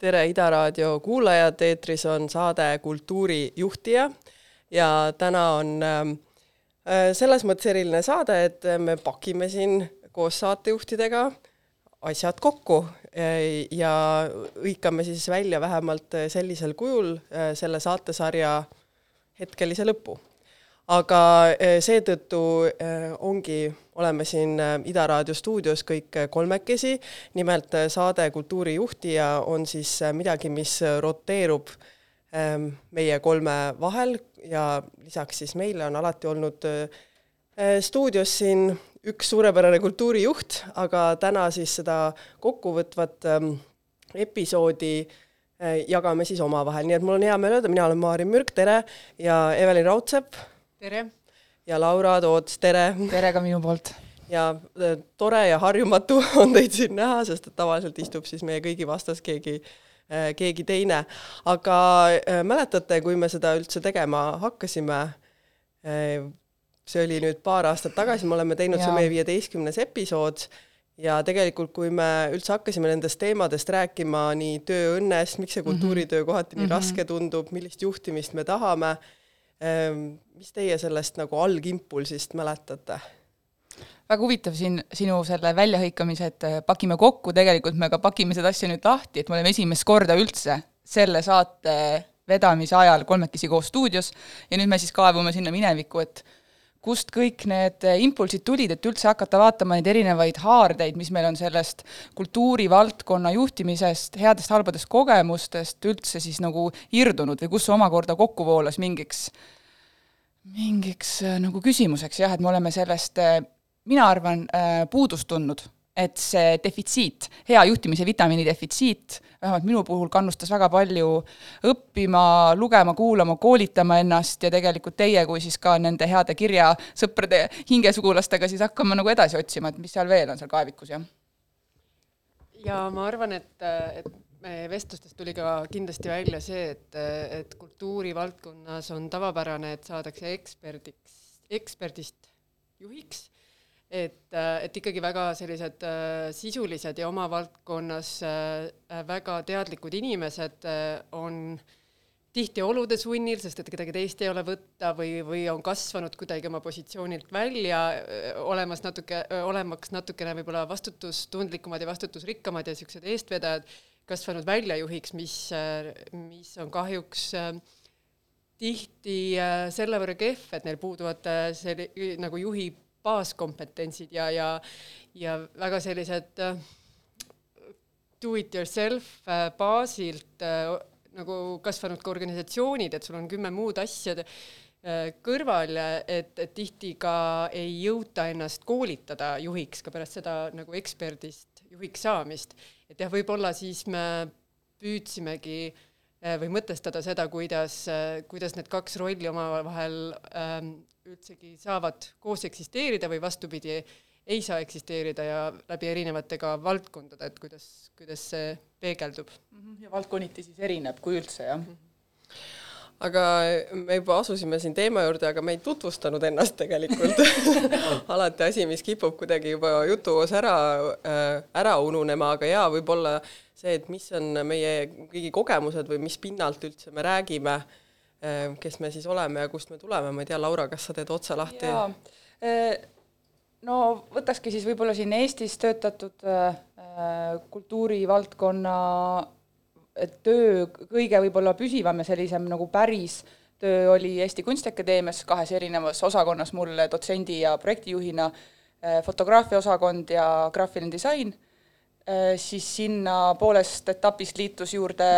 tere, Ida Raadio kuulajad, eetris on saade Kultuurijuhtija ja täna on äh, selles mõttes eriline saade, et me pakime siin koos saatejuhtidega asjad kokku ja hõikame siis välja vähemalt sellisel kujul äh, selle saatesarja hetkelise lõpu. aga seetõttu ongi oleme siin äh, Ida Raadio stuudios kõik äh, kolmekesi, nimelt äh, saade Kultuurijuhtija on siis midagi, mis roteerub ähm, meie kolme vahel ja lisaks siis meile on alati olnud stuudios siin üks suurepärane kultuurijuht, aga täna siis seda kokkuvõtvat ähm, episoodi jagame siis omavahel, nii et mul on hea meel öelda, mina olen Maarin Mürk, tere, ja Evelin Raudsepp. tere ja Laura Toots, tere! tere ka minu poolt! ja äh, tore ja harjumatu on teid siin näha, sest et tavaliselt istub siis meie kõigi vastas keegi äh, keegi teine. aga äh, mäletate, kui me seda üldse tegema hakkasime, see oli nüüd paar aastat tagasi, me oleme teinud, see on meie viieteistkümnes episood, ja tegelikult, kui me üldse hakkasime nendest teemadest rääkima, nii tööõnnest, miks see mhm. kultuuritöö kohati nii mm -hmm. raske tundub, millist juhtimist me tahame, mis teie sellest nagu algimpulsist mäletate? väga huvitav siin sinu selle väljahõikamise, et äh, pakime kokku, tegelikult me ka pakime seda asja nüüd lahti, et me oleme esimest korda üldse selle saate vedamise ajal kolmekesi koos stuudios ja nüüd me siis kaevume sinna minevikku, et kust kõik need äh, impulsid tulid, et üldse hakata vaatama neid erinevaid haardeid, mis meil on sellest kultuurivaldkonna juhtimisest, headest-halbadest kogemustest üldse siis nagu irdunud või kus see omakorda kokku voolas mingiks mingiks äh, nagu küsimuseks jah, et me oleme sellest, äh, mina arvan, puudust tundnud, et see defitsiit, hea juhtimise vitamiini defitsiit, vähemalt minu puhul kannustas väga palju õppima, lugema, kuulama, koolitama ennast ja tegelikult teie kui siis ka nende heade kirjasõprade, hingesugulastega siis hakkama nagu edasi otsima, et mis seal veel on seal kaevikus, jah? ja ma arvan, et, et meie vestlustest tuli ka kindlasti välja see, et, et kultuurivaldkonnas on tavapärane, et saadakse eksperdiks, eksperdist juhiks, et, et ikkagi väga sellised äh, sisulised ja oma valdkonnas äh, väga teadlikud inimesed äh, on tihti olude sunnil, sest et kedagi teist ei ole võtta või, või on kasvanud kuidagi oma positsioonilt välja, olemas natuke, olemaks natukene võib-olla vastutustundlikumad ja vastutusrikkamad ja niisugused eestvedajad kasvanud väljajuhiks, mis, mis on kahjuks äh, tihti äh, selle võrra kehv, et neil puuduvad äh, selli-, nagu juhi baaskompetentsid ja, ja, ja väga sellised do it yourself baasilt nagu kasvanud ka organisatsioonid, et sul on kümme muud asja kõrval, et, et tihti ka ei jõuta ennast koolitada juhiks ka pärast seda nagu eksperdist juhiks saamist. Et jah, võib-olla siis me püüdsimegi äh, või mõtestada seda, kuidas, äh, kuidas need kaks rolli omavahel ähm, üldsegi saavad koos eksisteerida või vastupidi, ei saa eksisteerida ja läbi erinevate ka valdkondade, et kuidas, kuidas see peegeldub. Mhm, ja valdkonniti siis erineb, kui üldse, jah mm? -hmm aga me juba asusime siin teema juurde, aga me ei tutvustanud ennast tegelikult alati asi, mis kipub kuidagi juba jutu osa ära äh,, ära ununema, aga jaa, võib-olla see, et mis on meie kõigi kogemused või mis pinnalt üldse me räägime kes me siis oleme ja kust me tuleme, ma ei tea, Laura, kas sa teed otsa lahti? Äh, no võtakski siis võib-olla siin Eestis töötatud äh kultuurivaldkonna töö kõige võib-olla püsivam ja sellisem nagu päris töö oli Eesti Kunstiakadeemias kahes erinevas osakonnas mul dotsendi ja projektijuhina, fotograafiaosakond ja graafiline disain, siis sinna poolest etapist liitus juurde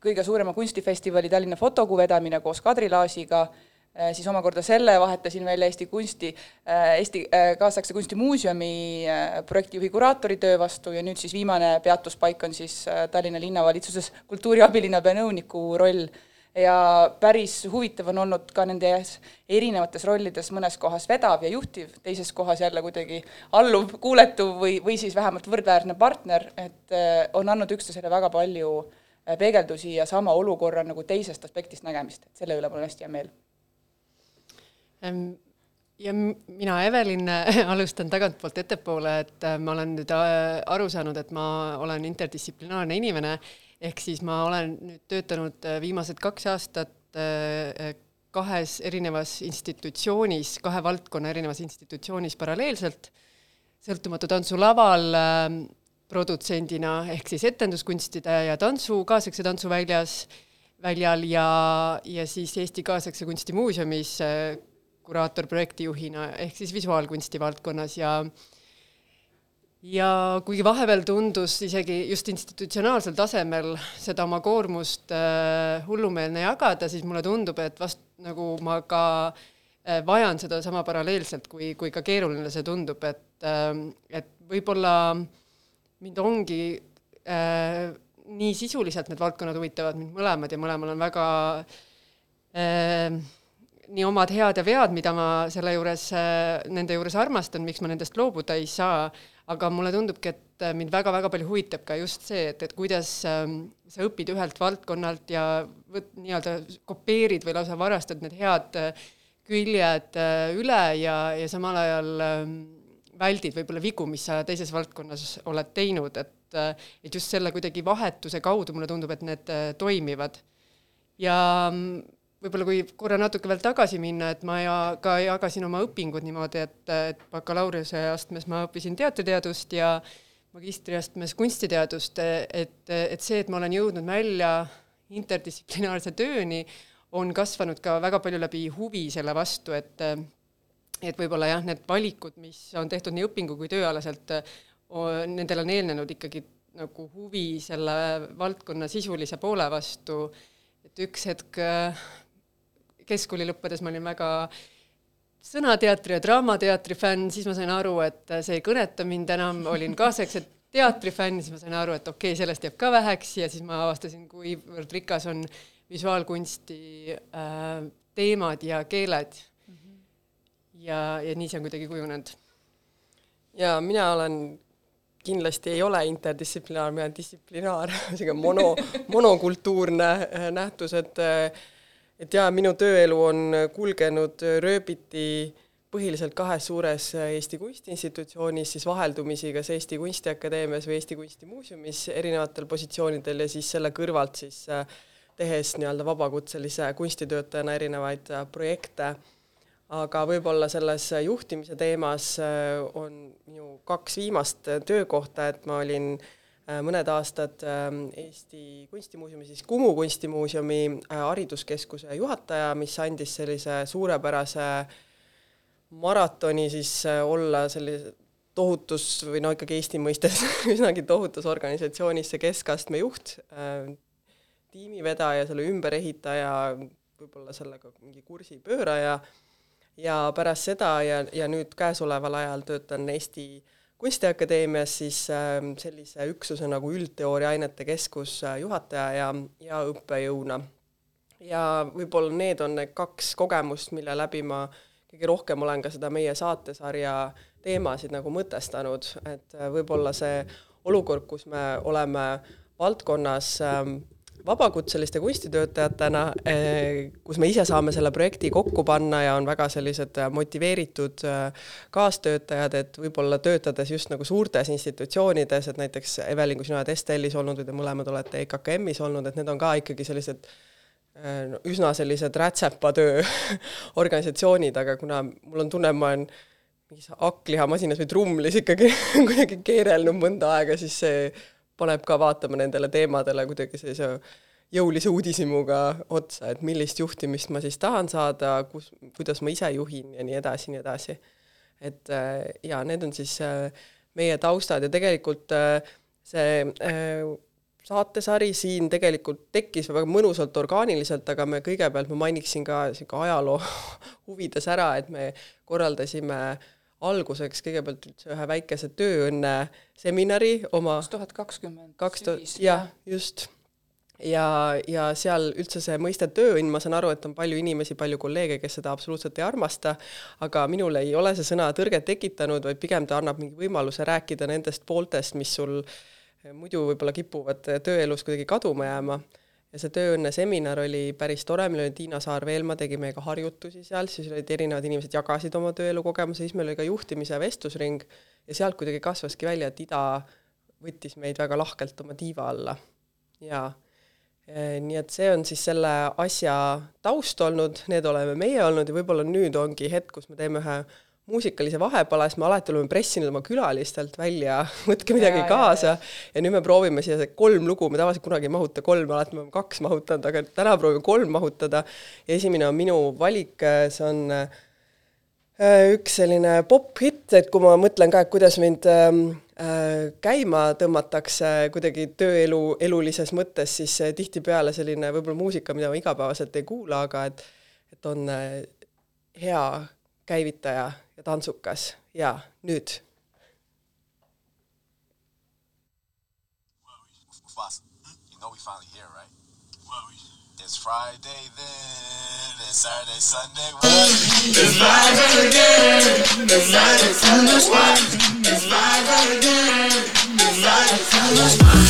kõige suurema kunstifestivali Tallinna Fotokuu vedamine koos Kadri Laasiga, Äh, siis omakorda selle vahetasin välja Eesti Kunsti, äh, Eesti äh, Kaasaegse Kunstimuuseumi projektijuhi kuraatori töö vastu ja nüüd siis viimane peatuspaik on siis Tallinna linnavalitsuses kultuuriabilinnapea nõuniku roll. ja päris huvitav on olnud ka nendes erinevates rollides mõnes kohas vedav ja juhtiv, teises kohas jälle kuidagi alluv, kuuletuv või, või siis vähemalt võrdväärne partner, et on andnud üksteisele väga palju peegeldusi ja sama olukorra nagu teisest aspektist nägemist, et selle üle mul on hästi hea meel. Ja mina, Evelin, alustan tagantpoolt ettepoole, et äh, ma olen nüüd äh, aru saanud, et ma olen interdistsiplinaarne inimene, ehk siis ma olen nüüd töötanud äh, viimased kaks aastat kahes erinevas institutsioonis, kahe valdkonna erinevas institutsioonis paralleelselt, sõltumatu tantsulaval produtsendina ehk siis etenduskunstide ja tantsu, kaasaegse tantsu väljas, väljal ja, ja siis Eesti Kaasaegse Kunsti Muuseumis kuraator projektijuhina ehk siis visuaalkunsti valdkonnas ja ja kuigi vahepeal tundus isegi just institutsionaalsel tasemel seda oma koormust äh, hullumeelne jagada, siis mulle tundub, et vast nagu ma ka äh, vajan sedasama paralleelselt, kui, kui ka keeruline see tundub, et äh,, et võib-olla mind ongi äh, nii sisuliselt need valdkonnad huvitavad mind mõlemad ja mõlemal on väga äh, nii omad head ja vead, mida ma selle juures, äh, nende juures armastan, miks ma nendest loobuda ei saa, aga mulle tundubki, et äh, mind väga-väga palju huvitab ka just see, et, et kuidas ähm, sa õpid ühelt valdkonnalt ja võt-, nii-öelda kopeerid või lausa varastad need head äh, küljed üle ja, ja samal ajal ähm, väldid võib-olla vigu, mis sa teises valdkonnas oled teinud, et et just selle kuidagi vahetuse kaudu mulle tundub, et need toimivad. ja mm, võib-olla kui korra natuke veel tagasi minna, et ma ja ka jagasin oma õpingud niimoodi, et, et bakalaureuse astmes ma õppisin teatriteadust ja magistriastmes kunstiteadust, et, et see, et ma olen jõudnud välja interdistsiplinaarse tööni, on kasvanud ka väga palju läbi huvi selle vastu, et et võib-olla jah, need valikud, mis on tehtud nii õpingu kui tööalaselt, nendel on eelnenud ikkagi nagu huvi selle valdkonna sisulise poole vastu, et üks hetk keskkooli lõppedes ma olin väga sõnateatri ja draamateatri fänn, siis ma sain aru, et see ei kõneta mind enam, olin kaasaegse teatri fänn, siis ma sain aru, et okei okay,, sellest jääb ka väheks ja siis ma avastasin, kuivõrd rikas on visuaalkunsti äh, teemad ja keeled. Ja, ja nii see on kuidagi kujunenud. ja mina olen kindlasti ei ole interdistsiplinaar, mina olen distsiplinaar, sihuke mono, monokultuurne äh, nähtus, et äh, et jaa, minu tööelu on kulgenud rööbiti põhiliselt kahes suures Eesti kunstiinstitutsioonis, siis vaheldumisi kas Eesti Kunstiakadeemias või Eesti Kunstimuuseumis erinevatel positsioonidel ja siis selle kõrvalt siis äh, tehes nii-öelda vabakutselise kunstitöötajana erinevaid äh, projekte. Aga võib-olla selles juhtimise teemas äh, on minu kaks viimast töökohta, et ma olin äh, Äh, mõned aastad ähm, Eesti Kunstimuuseumi, siis Kumu kunstimuuseumi äh, hariduskeskuse juhataja, mis andis sellise suurepärase maratoni siis äh, olla sellise tohutus või no ikkagi Eesti mõistes üsnagi tohutus organisatsioonis see keskastme juht, tiimivedaja, selle ümberehitaja, võib-olla sellega mingi kursi pööraja ja pärast seda ja, ja nüüd käesoleval ajal töötan Eesti kunstiakadeemias siis ähm, sellise üksuse nagu üldteooria ainete keskus äh, juhataja ja, ja õppejõuna. ja võib-olla need on need kaks kogemust, mille läbi ma kõige rohkem olen ka seda meie saatesarja teemasid nagu mõtestanud, et äh, võib-olla see olukord, kus me oleme valdkonnas ähm, vabakutseliste kunstitöötajatena, eh, kus me ise saame selle projekti kokku panna ja on väga sellised äh, motiveeritud äh, kaastöötajad, et võib-olla töötades just nagu suurtes institutsioonides, et näiteks Evelin, kui sina oled Estelis olnud või te mõlemad olete EKKM-is olnud, et need on ka ikkagi sellised no, üsna sellised rätsepatöö organisatsioonid, aga kuna mul on tunne, ma olen mingis hakklihamaasinas või trumlis ikkagi kuidagi keerelnud mõnda aega, siis see paneb ka vaatama nendele teemadele kuidagi sellise jõulise uudishimuga otsa, et millist juhtimist ma siis tahan saada, kus, kuidas ma ise juhin ja nii edasi, nii edasi. et äh, jaa, need on siis äh, meie taustad ja tegelikult äh, see saatesari siin tegelikult tekkis väga mõnusalt orgaaniliselt, aga me kõigepealt, ma mainiksin ka niisugune ajaloo huvides ära, et me korraldasime äh, alguseks kõigepealt üldse ühe väikese tööõnne seminari oma kaks tuhat kakskümmend kaks tuhat, jah, just. ja, ja seal üldse see mõiste tööõnn, ma saan aru, et on palju inimesi, palju kolleege, kes seda absoluutselt ei armasta, aga minul ei ole see sõna tõrget tekitanud, vaid pigem ta annab mingi võimaluse rääkida nendest pooltest, mis sul muidu võib-olla kipuvad tööelus kuidagi kaduma jääma ja see tööõnne seminar oli päris tore, meil oli Tiina Saar-Veelma tegi meiega harjutusi seal, siis olid erinevad inimesed jagasid oma tööelu kogemusi, siis meil oli ka juhtimise vestlusring ja sealt kuidagi kasvaski välja, et Ida võttis meid väga lahkelt oma tiiva alla. jaa e, nii et see on siis selle asja taust olnud, need oleme meie olnud ja võib-olla nüüd ongi hetk, kus me teeme ühe muusikalise vahepala, siis me alati oleme pressinud oma külalistelt välja, võtke midagi ja, kaasa ja, ja. ja nüüd me proovime siia kolm lugu, me tavaliselt kunagi ei mahuta kolme, alati me oleme kaks mahutanud, aga täna proovime kolm mahutada ja esimene on minu valik, see on äh, üks selline popp-hitt, et kui ma mõtlen ka, et kuidas mind ähm, äh, käima tõmmatakse kuidagi tööelu, elulises mõttes, siis äh, tihtipeale selline võib-olla muusika, mida ma igapäevaselt ei kuula, aga et, et on hea käivitaja ja tantsukas ja nüüd. It's Friday then, it's Saturday, Sunday, what? It's Friday again, it's Saturday, Sunday, what? It's Friday again, it's Saturday, Sunday, what?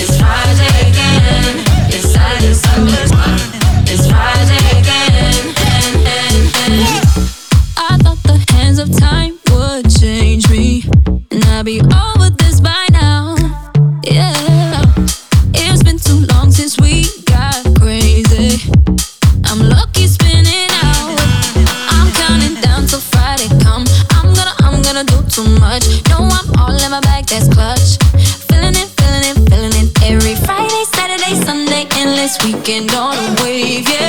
It's Friday again, it's Saturday, Sunday, what? It's Friday again, and, and, and. Of time would change me, and I'd be over this by now. Yeah, it's been too long since we got crazy. I'm lucky spinning out. I'm counting down till Friday come. I'm gonna, I'm gonna do too much. No, I'm all in my bag, that's clutch. Feeling it, feeling it, feeling it. Every Friday, Saturday, Sunday, endless weekend on a wave, yeah.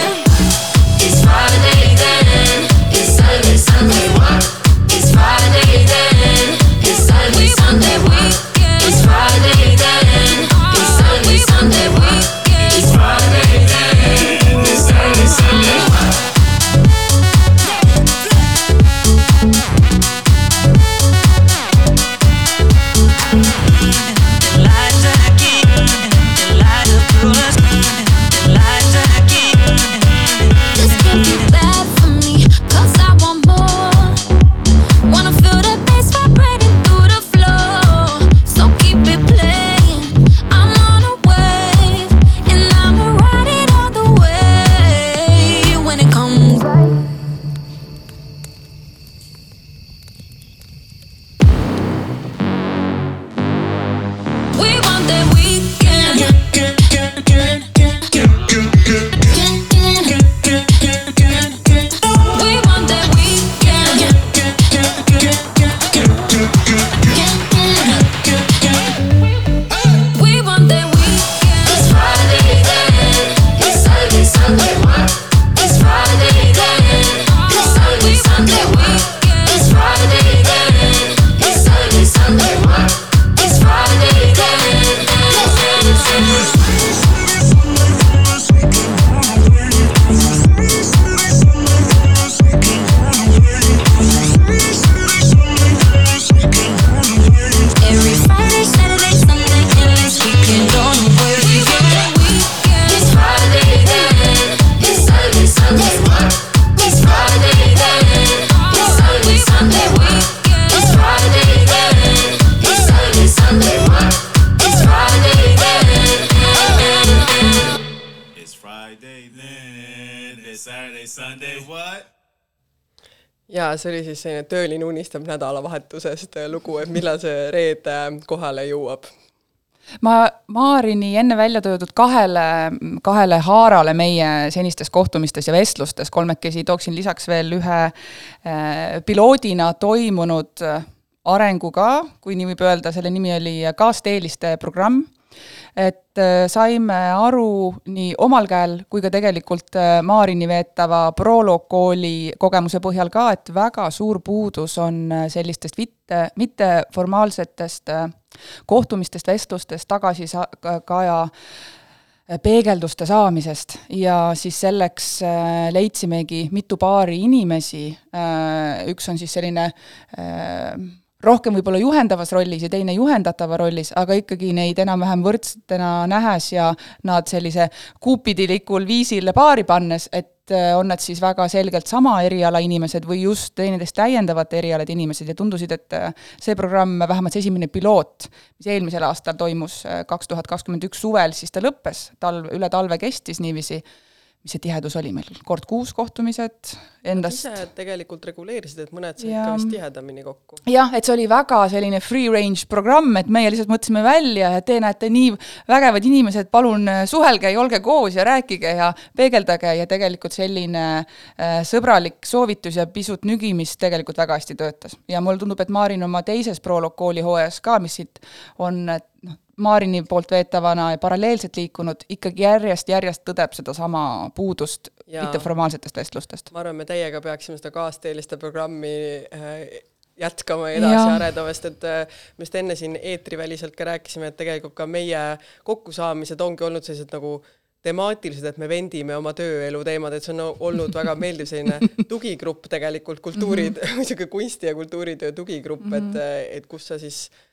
Selline tööline unistab nädalavahetusest lugu, et millal see reede kohale jõuab. ma Maarini enne välja toodud kahele, kahele haarale meie senistes kohtumistes ja vestlustes kolmekesi tooksin lisaks veel ühe äh, piloodina toimunud äh, arenguga, kui nii võib öelda, selle nimi oli kaasteeliste programm et äh, saime aru nii omal käel kui ka tegelikult äh, Maarini veetava Prolo kooli kogemuse põhjal ka, et väga suur puudus on äh, sellistest mitte, mitteformaalsetest kohtumistest, vestlustest, tagasikaja peegelduste saamisest. Ja siis selleks leidsimegi mitu paari inimesi, üks on siis selline rohkem võib-olla juhendavas rollis ja teine juhendatava rollis, aga ikkagi neid enam-vähem võrdsetena nähes ja nad sellise kuupidilikul viisil paari pannes, et äh, on nad siis väga selgelt sama eriala inimesed või just teineteist täiendavate erialade inimesed. Ja tundusid, et äh, see programm, vähemalt see esimene piloot, mis eelmisel aastal toimus, äh, kaks tuhat kakskümmend üks suvel, siis ta lõppes, talv, üle talve kestis niiviisi. Mis see tihedus oli meil, kord kuus kohtumised endast. ise tegelikult reguleerisid, et mõned said ka vist tihedamini kokku. jah, et see oli väga selline free range programm, et meie lihtsalt mõtlesime välja, et te näete nii vägevad inimesed, palun äh, suhelge ja olge koos ja rääkige ja peegeldage ja tegelikult selline äh, sõbralik soovitus ja pisut nügimist tegelikult väga hästi töötas. ja mulle tundub, et Maarin oma teises Prolog kooli hooajas ka, mis siit on, et noh, Maarini poolt veetavana ja paralleelselt liikunud, ikkagi järjest-järjest tõdeb sedasama puudust mitteformaalsetest vestlustest. ma arvan, me teiega peaksime seda kaasteeliste programmi äh, jätkama ja edasi arendama, sest et äh, me just enne siin eetriväliselt ka rääkisime, et tegelikult ka meie kokkusaamised ongi olnud sellised nagu temaatilised, et me vendime oma tööelu teemad, et see on olnud väga meeldiv selline tugigrupp tegelikult, kultuuri mm, -hmm. niisugune kunsti- ja kultuuritöö tugigrupp mm, -hmm. et, äh, et kus sa siis äh,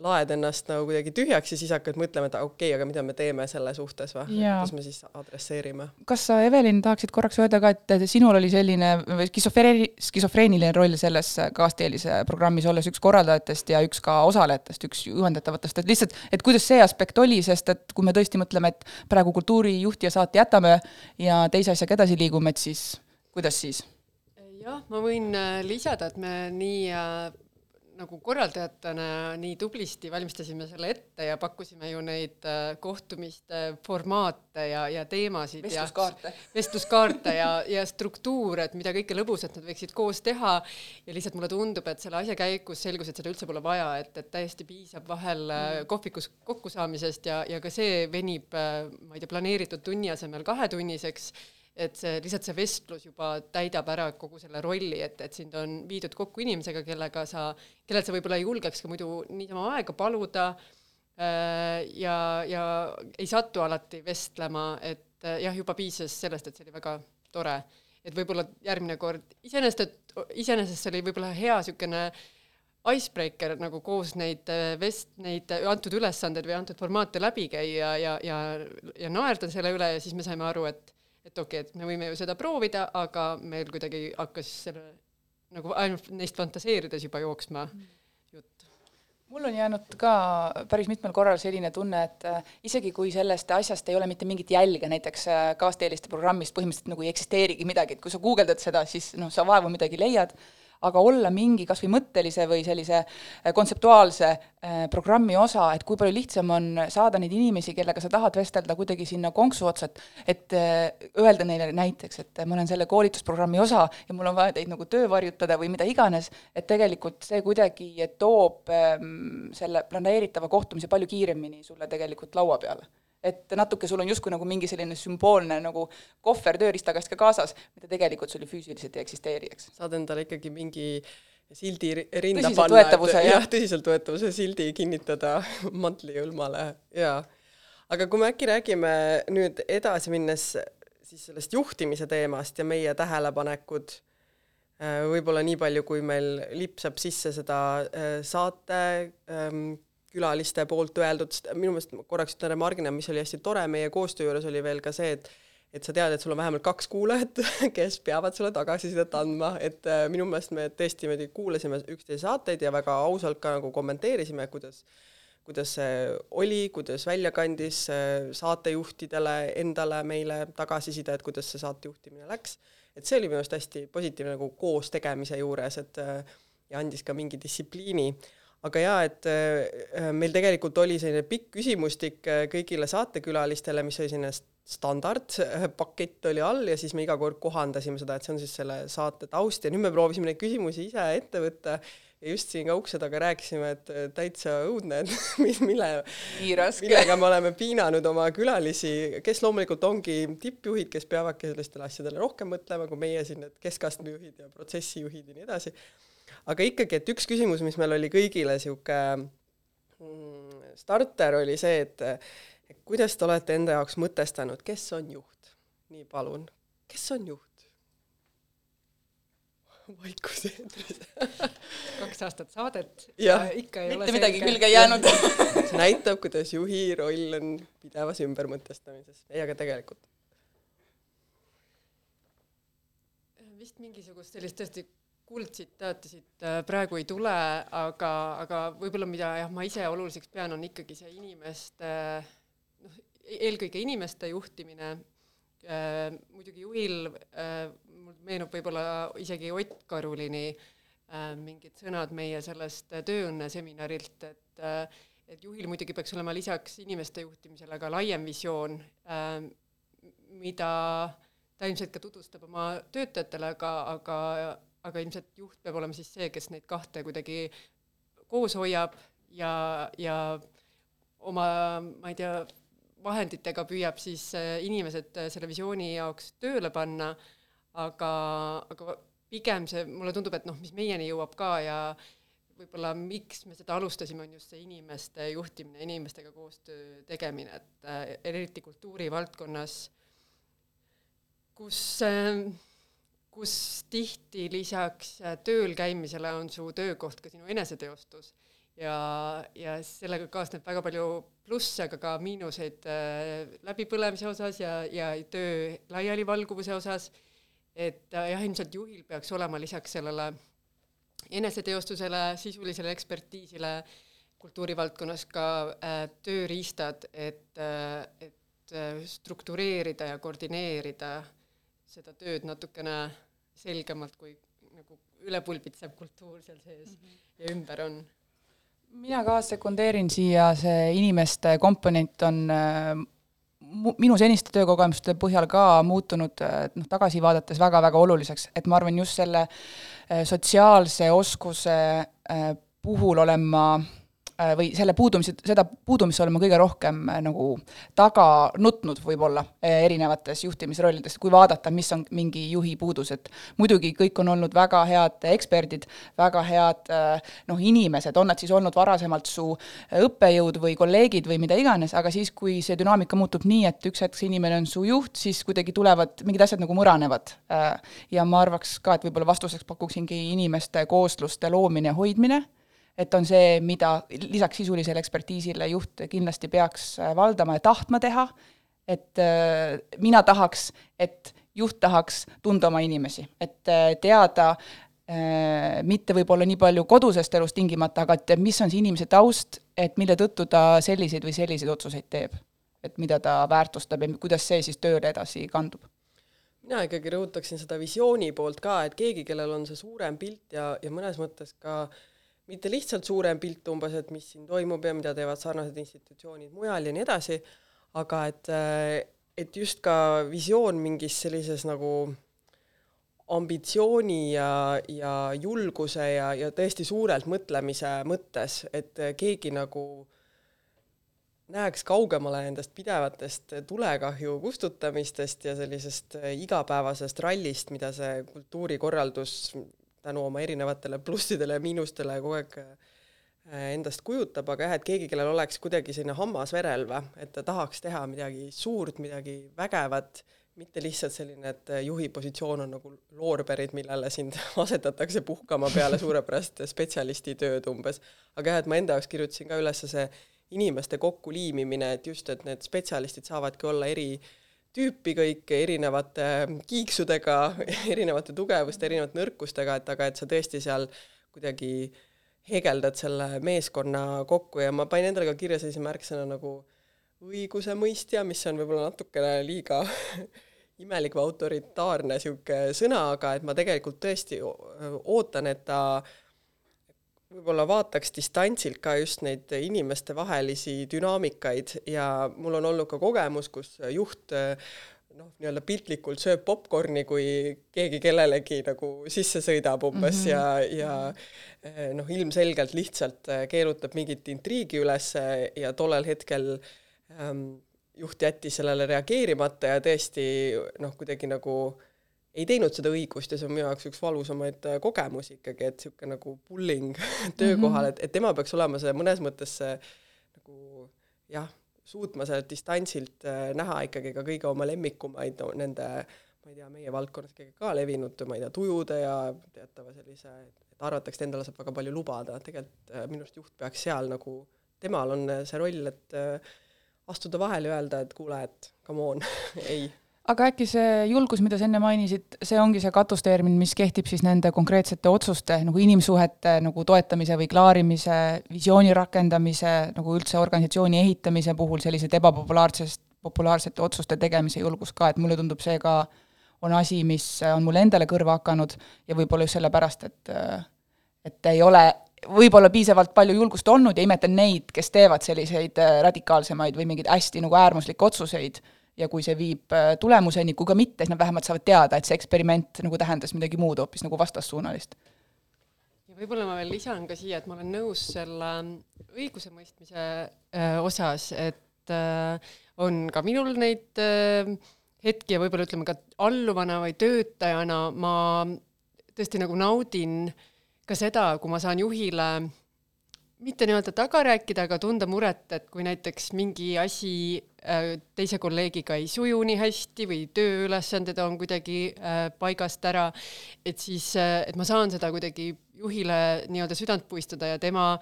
laed ennast nagu kuidagi tühjaks ja siis hakkad mõtlema, et okei okay,, aga mida me teeme selle suhtes või, kuidas me siis adresseerime. kas sa, Evelin, tahaksid korraks öelda ka, et sinul oli selline skisofreeni-, skisofreeniline roll selles kaasteelise programmis, olles üks korraldajatest ja üks ka osalejatest, üks juhendatavatest, et lihtsalt, et kuidas see aspekt oli, sest et kui me tõesti mõtleme, et praegu kultuurijuht ja saate jätame ja teise asjaga edasi liigume, et siis kuidas siis? jah, ma võin äh, lisada, et me nii äh, nagu korraldajatena nii tublisti valmistasime selle ette ja pakkusime ju neid äh, kohtumiste formaate ja, ja teemasid vestluskaarte. ja vestluskaarte ja, ja struktuure, et mida kõike lõbusat nad võiksid koos teha ja lihtsalt mulle tundub, et selle asja käigus selgus, et seda üldse pole vaja, et, et täiesti piisab vahel äh, mm. kohvikus kokkusaamisest ja, ja ka see venib, äh, ma ei tea, planeeritud tunni asemel kahetunniseks et see, lihtsalt see vestlus juba täidab ära kogu selle rolli, et, et sind on viidud kokku inimesega, kellega sa, kellelt sa võib-olla ei julgeks ka muidu niisama aega paluda äh, ja, ja ei satu alati vestlema, et äh, jah, juba piisas sellest, et see oli väga tore. et võib-olla järgmine kord, iseenesest, et iseenesest see oli võib-olla hea niisugune icebreaker nagu koos neid äh, vest-, neid antud ülesandeid või antud formaate läbi käia ja, ja, ja, ja naerda selle üle ja siis me saime aru, et et okei okay,, et me võime ju seda proovida, aga meil kuidagi hakkas selle nagu ainult neist fantaseerides juba jooksma mm. jutt. mul on jäänud ka päris mitmel korral selline tunne, et äh, isegi kui sellest asjast ei ole mitte mingit jälge, näiteks äh, kaasteeliste programmist põhimõtteliselt nagu ei eksisteerigi midagi, et kui sa guugeldad seda, siis noh, sa vaevu midagi leiad aga olla mingi kas või mõttelise või sellise äh, kontseptuaalse äh, programmi osa, et kui palju lihtsam on saada neid inimesi, kellega sa tahad vestelda kuidagi sinna konksu otsa, et et äh, öelda neile näiteks, et ma olen selle koolitusprogrammi osa ja mul on vaja teid nagu töövarjutada või mida iganes, et tegelikult see kuidagi toob ähm, selle planeeritava kohtumise palju kiiremini sulle tegelikult laua peale et natuke sul on justkui nagu mingi selline sümboolne nagu kohver tööriistakast ka kaasas, mida tegelikult sul ju füüsiliselt ei eksisteeri, eks. saad endale ikkagi mingi sildi rinda panna, et jah, tõsiseltvõetavuse sildi kinnitada mantlijõlmale ja aga kui me äkki räägime nüüd edasi minnes siis sellest juhtimise teemast ja meie tähelepanekud, äh, võib-olla nii palju, kui meil lipsab sisse seda äh, saate ähm, külaliste poolt öeldud, sest minu meelest ma korraks ütlen remargina, mis oli hästi tore meie koostöö juures, oli veel ka see, et et sa tead, et sul on vähemalt kaks kuulajat, kes peavad sulle tagasisidet andma, et äh, minu meelest me tõesti niimoodi kuulasime üksteise saateid ja väga ausalt ka nagu kommenteerisime, kuidas kuidas see oli, kuidas välja kandis äh, saatejuhtidele, endale, meile tagasiside, et kuidas see saate juhtimine läks. et see oli minu arust hästi positiivne nagu koos tegemise juures, et äh, ja andis ka mingi distsipliini aga jaa, et äh, meil tegelikult oli selline pikk küsimustik äh, kõigile saatekülalistele, mis oli selline standardpakett oli all ja siis me iga kord kohandasime seda, et see on siis selle saate taust. Ja nüüd me proovisime neid küsimusi ise ette võtta ja just siin ka ukse taga rääkisime, et äh, täitsa õudne, et mis, mille, millega me oleme piinanud oma külalisi, kes loomulikult ongi tippjuhid, kes peavadki sellistele asjadele rohkem mõtlema kui meie siin need keskastme juhid ja protsessijuhid ja nii edasi aga ikkagi, et üks küsimus, mis meil oli kõigile sihuke mm, starter, oli see, et, kuidas te olete enda jaoks mõtestanud, kes on juht? nii, palun, kes on juht? vaikus eetris kaks aastat saadet Jah. ja ikka ei ole mitte midagi selge. külge ei jäänud see näitab, kuidas juhi roll on pidevas ümbermõtestamises. ei, aga tegelikult vist mingisugust sellist tõesti kuldtsitaati siit äh, praegu ei tule, aga, aga võib-olla mida jah, ma ise oluliseks pean, on ikkagi see inimeste noh, eelkõige inimeste juhtimine. Äh,, muidugi juhil äh, mul meenub võib-olla isegi Ott Karulini mingid sõnad meie sellest tööõnne seminarilt, et et juhil muidugi peaks olema lisaks inimeste juhtimisele ka laiem visioon mida ta ilmselt ka tutvustab oma töötajatele, aga, aga, aga ilmselt juht peab olema siis see, kes neid kahte kuidagi koos hoiab ja, ja oma, ma ei tea, vahenditega püüab siis äh, inimesed äh, selle visiooni jaoks tööle panna, aga, aga pigem see, mulle tundub, et noh, mis meieni jõuab ka ja võib-olla miks me seda alustasime, on just see inimeste juhtimine, inimestega koostöö tegemine, et äh, eriti kultuurivaldkonnas kus, kus tihti lisaks tööl käimisele on su töökoht ka sinu eneseteostus ja, ja sellega kaasneb väga palju plusse, aga ka miinuseid äh, läbipõlemise osas ja, ja töö laialivalguvuse osas. et äh, jah, ilmselt juhil peaks olema lisaks sellele eneseteostusele, sisulisele ekspertiisile kultuurivaldkonnas ka äh, tööriistad, et äh,, et äh, struktureerida ja koordineerida seda tööd natukene selgemalt, kui nagu ülepulbitsev kultuur seal sees mm -hmm. ja ümber on. mina ka sekundeerin siia, see inimeste komponent on äh, minu seniste töökogemuste põhjal ka muutunud noh, tagasi vaadates väga-väga oluliseks, et ma arvan, just selle äh, sotsiaalse oskuse äh, puhul olen ma Äh, või selle puudumise, seda puudumist olen ma kõige rohkem äh, nagu taga nutnud võib-olla äh, erinevates juhtimisrollides, kui vaadata, mis on mingi juhi puudus, et muidugi kõik on olnud väga head eksperdid, väga head noh, inimesed, on nad siis olnud varasemalt su õppejõud või kolleegid või mida iganes, aga siis, kui see dünaamika muutub nii, et üks hetk see inimene on su juht, siis kuidagi tulevad mingid asjad nagu mõranevad. Ja ma arvaks ka, et võib-olla vastuseks pakuksingi inimeste koosluste loomine ja hoidmine et on see, mida lisaks sisulisele ekspertiisile juht kindlasti peaks äh, valdama ja tahtma teha, et äh, mina tahaks, et juht tahaks tunda oma inimesi, et äh, teada mitte võib-olla nii palju kodusest elust tingimata, aga et mis on see inimese taust, et mille tõttu ta selliseid või selliseid otsuseid teeb. et mida ta väärtustab ja kuidas see siis tööle edasi kandub mina ikkagi rõhutaksin seda visiooni poolt ka, et keegi, kellel on see suurem pilt ja, ja mõnes mõttes ka äh, mitte lihtsalt suurem pilt umbes, et mis siin toimub ja mida teevad sarnased institutsioonid mujal ja nii edasi, aga et, et just ka visioon mingis sellises nagu ambitsiooni ja, ja julguse ja, ja tõesti suurelt mõtlemise mõttes, et keegi nagu näeks kaugemale nendest pidevatest tulekahju kustutamistest ja sellisest igapäevasest rallist, mida see kultuurikorraldus tänu oma erinevatele plussidele ja miinustele kogu aeg äh, endast kujutab, aga jah, et keegi, kellel oleks kuidagi selline hammas verel või, et ta tahaks teha midagi suurt, midagi vägevat, mitte lihtsalt selline, et juhi positsioon on nagu loorberid, millele sind asetatakse puhkama peale suurepärast spetsialisti tööd umbes. aga jah, et ma enda jaoks kirjutasin ka üles see inimeste kokkuliimimine, et just, et need spetsialistid saavadki olla eri äh, tüüpi kõik erinevate kiiksudega, erinevate tugevuste, erinevate nõrkustega, et aga et sa tõesti seal kuidagi hegeldad selle meeskonna kokku ja ma panin endale ka kirja sellise märksõna nagu õigusemõistja, mis on võib-olla natukene liiga imelik või autoritaarne niisugune sõna, aga et ma tegelikult tõesti ootan, et ta äh, võib-olla vaataks distantsilt ka just neid inimestevahelisi dünaamikaid ja mul on olnud ka kogemus, kus juht noh, nii-öelda piltlikult sööb popkorni, kui keegi kellelegi nagu sisse sõidab umbes mm -hmm. ja, ja noh, ilmselgelt lihtsalt keerutab mingit intriigi üles ja tollel hetkel ähm, juht jättis sellele reageerimata ja tõesti noh, kuidagi nagu äh, ei teinud seda õigust ja see on minu jaoks üks valusamaid äh, kogemusi ikkagi, et niisugune nagu bullying töökohal, et, et tema peaks olema see mõnes mõttes see nagu jah, suutma sealt distantsilt äh, näha ikkagi ka kõige oma lemmikumaid no, nende ma ei tea, meie valdkonnas ikkagi ka levinud, ma ei tea, tujude ja teatava sellise, et arvatakse, et endale saab väga palju lubada, tegelikult äh, minu arust juht peaks seal nagu, temal on see roll, et astuda vahele ja öelda, et kuule, et come on ei aga äkki see julgus, mida sa enne mainisid, see ongi see katustermin, mis kehtib siis nende konkreetsete otsuste nagu inimsuhete nagu toetamise või klaarimise, visiooni rakendamise, nagu üldse organisatsiooni ehitamise puhul sellised ebapopulaarsest, populaarsete otsuste tegemise julgus ka, et mulle tundub see ka on asi, mis on mulle endale kõrva hakanud ja võib-olla just sellepärast, et et ei ole võib-olla piisavalt palju julgust olnud ja imetlen neid, kes teevad selliseid radikaalsemaid või mingeid hästi nagu äärmuslikke otsuseid ja kui see viib äh, tulemuseni, kui ka mitte, siis nad vähemalt saavad teada, et see eksperiment nagu tähendas midagi muud hoopis nagu vastassuunalist. ja võib-olla ma veel lisan ka siia, et ma olen nõus selle õigusemõistmise äh, osas, et äh, on ka minul neid hetki ja võib-olla ütleme ka alluvana või töötajana ma tõesti nagu naudin ka seda, kui ma saan juhile mitte nii-öelda taga rääkida, aga tunda muret, et kui näiteks mingi asi äh, teise kolleegiga ei suju nii hästi või tööülesanded on kuidagi äh, paigast ära, et siis, äh, et ma saan seda kuidagi juhile nii-öelda südant puistada ja tema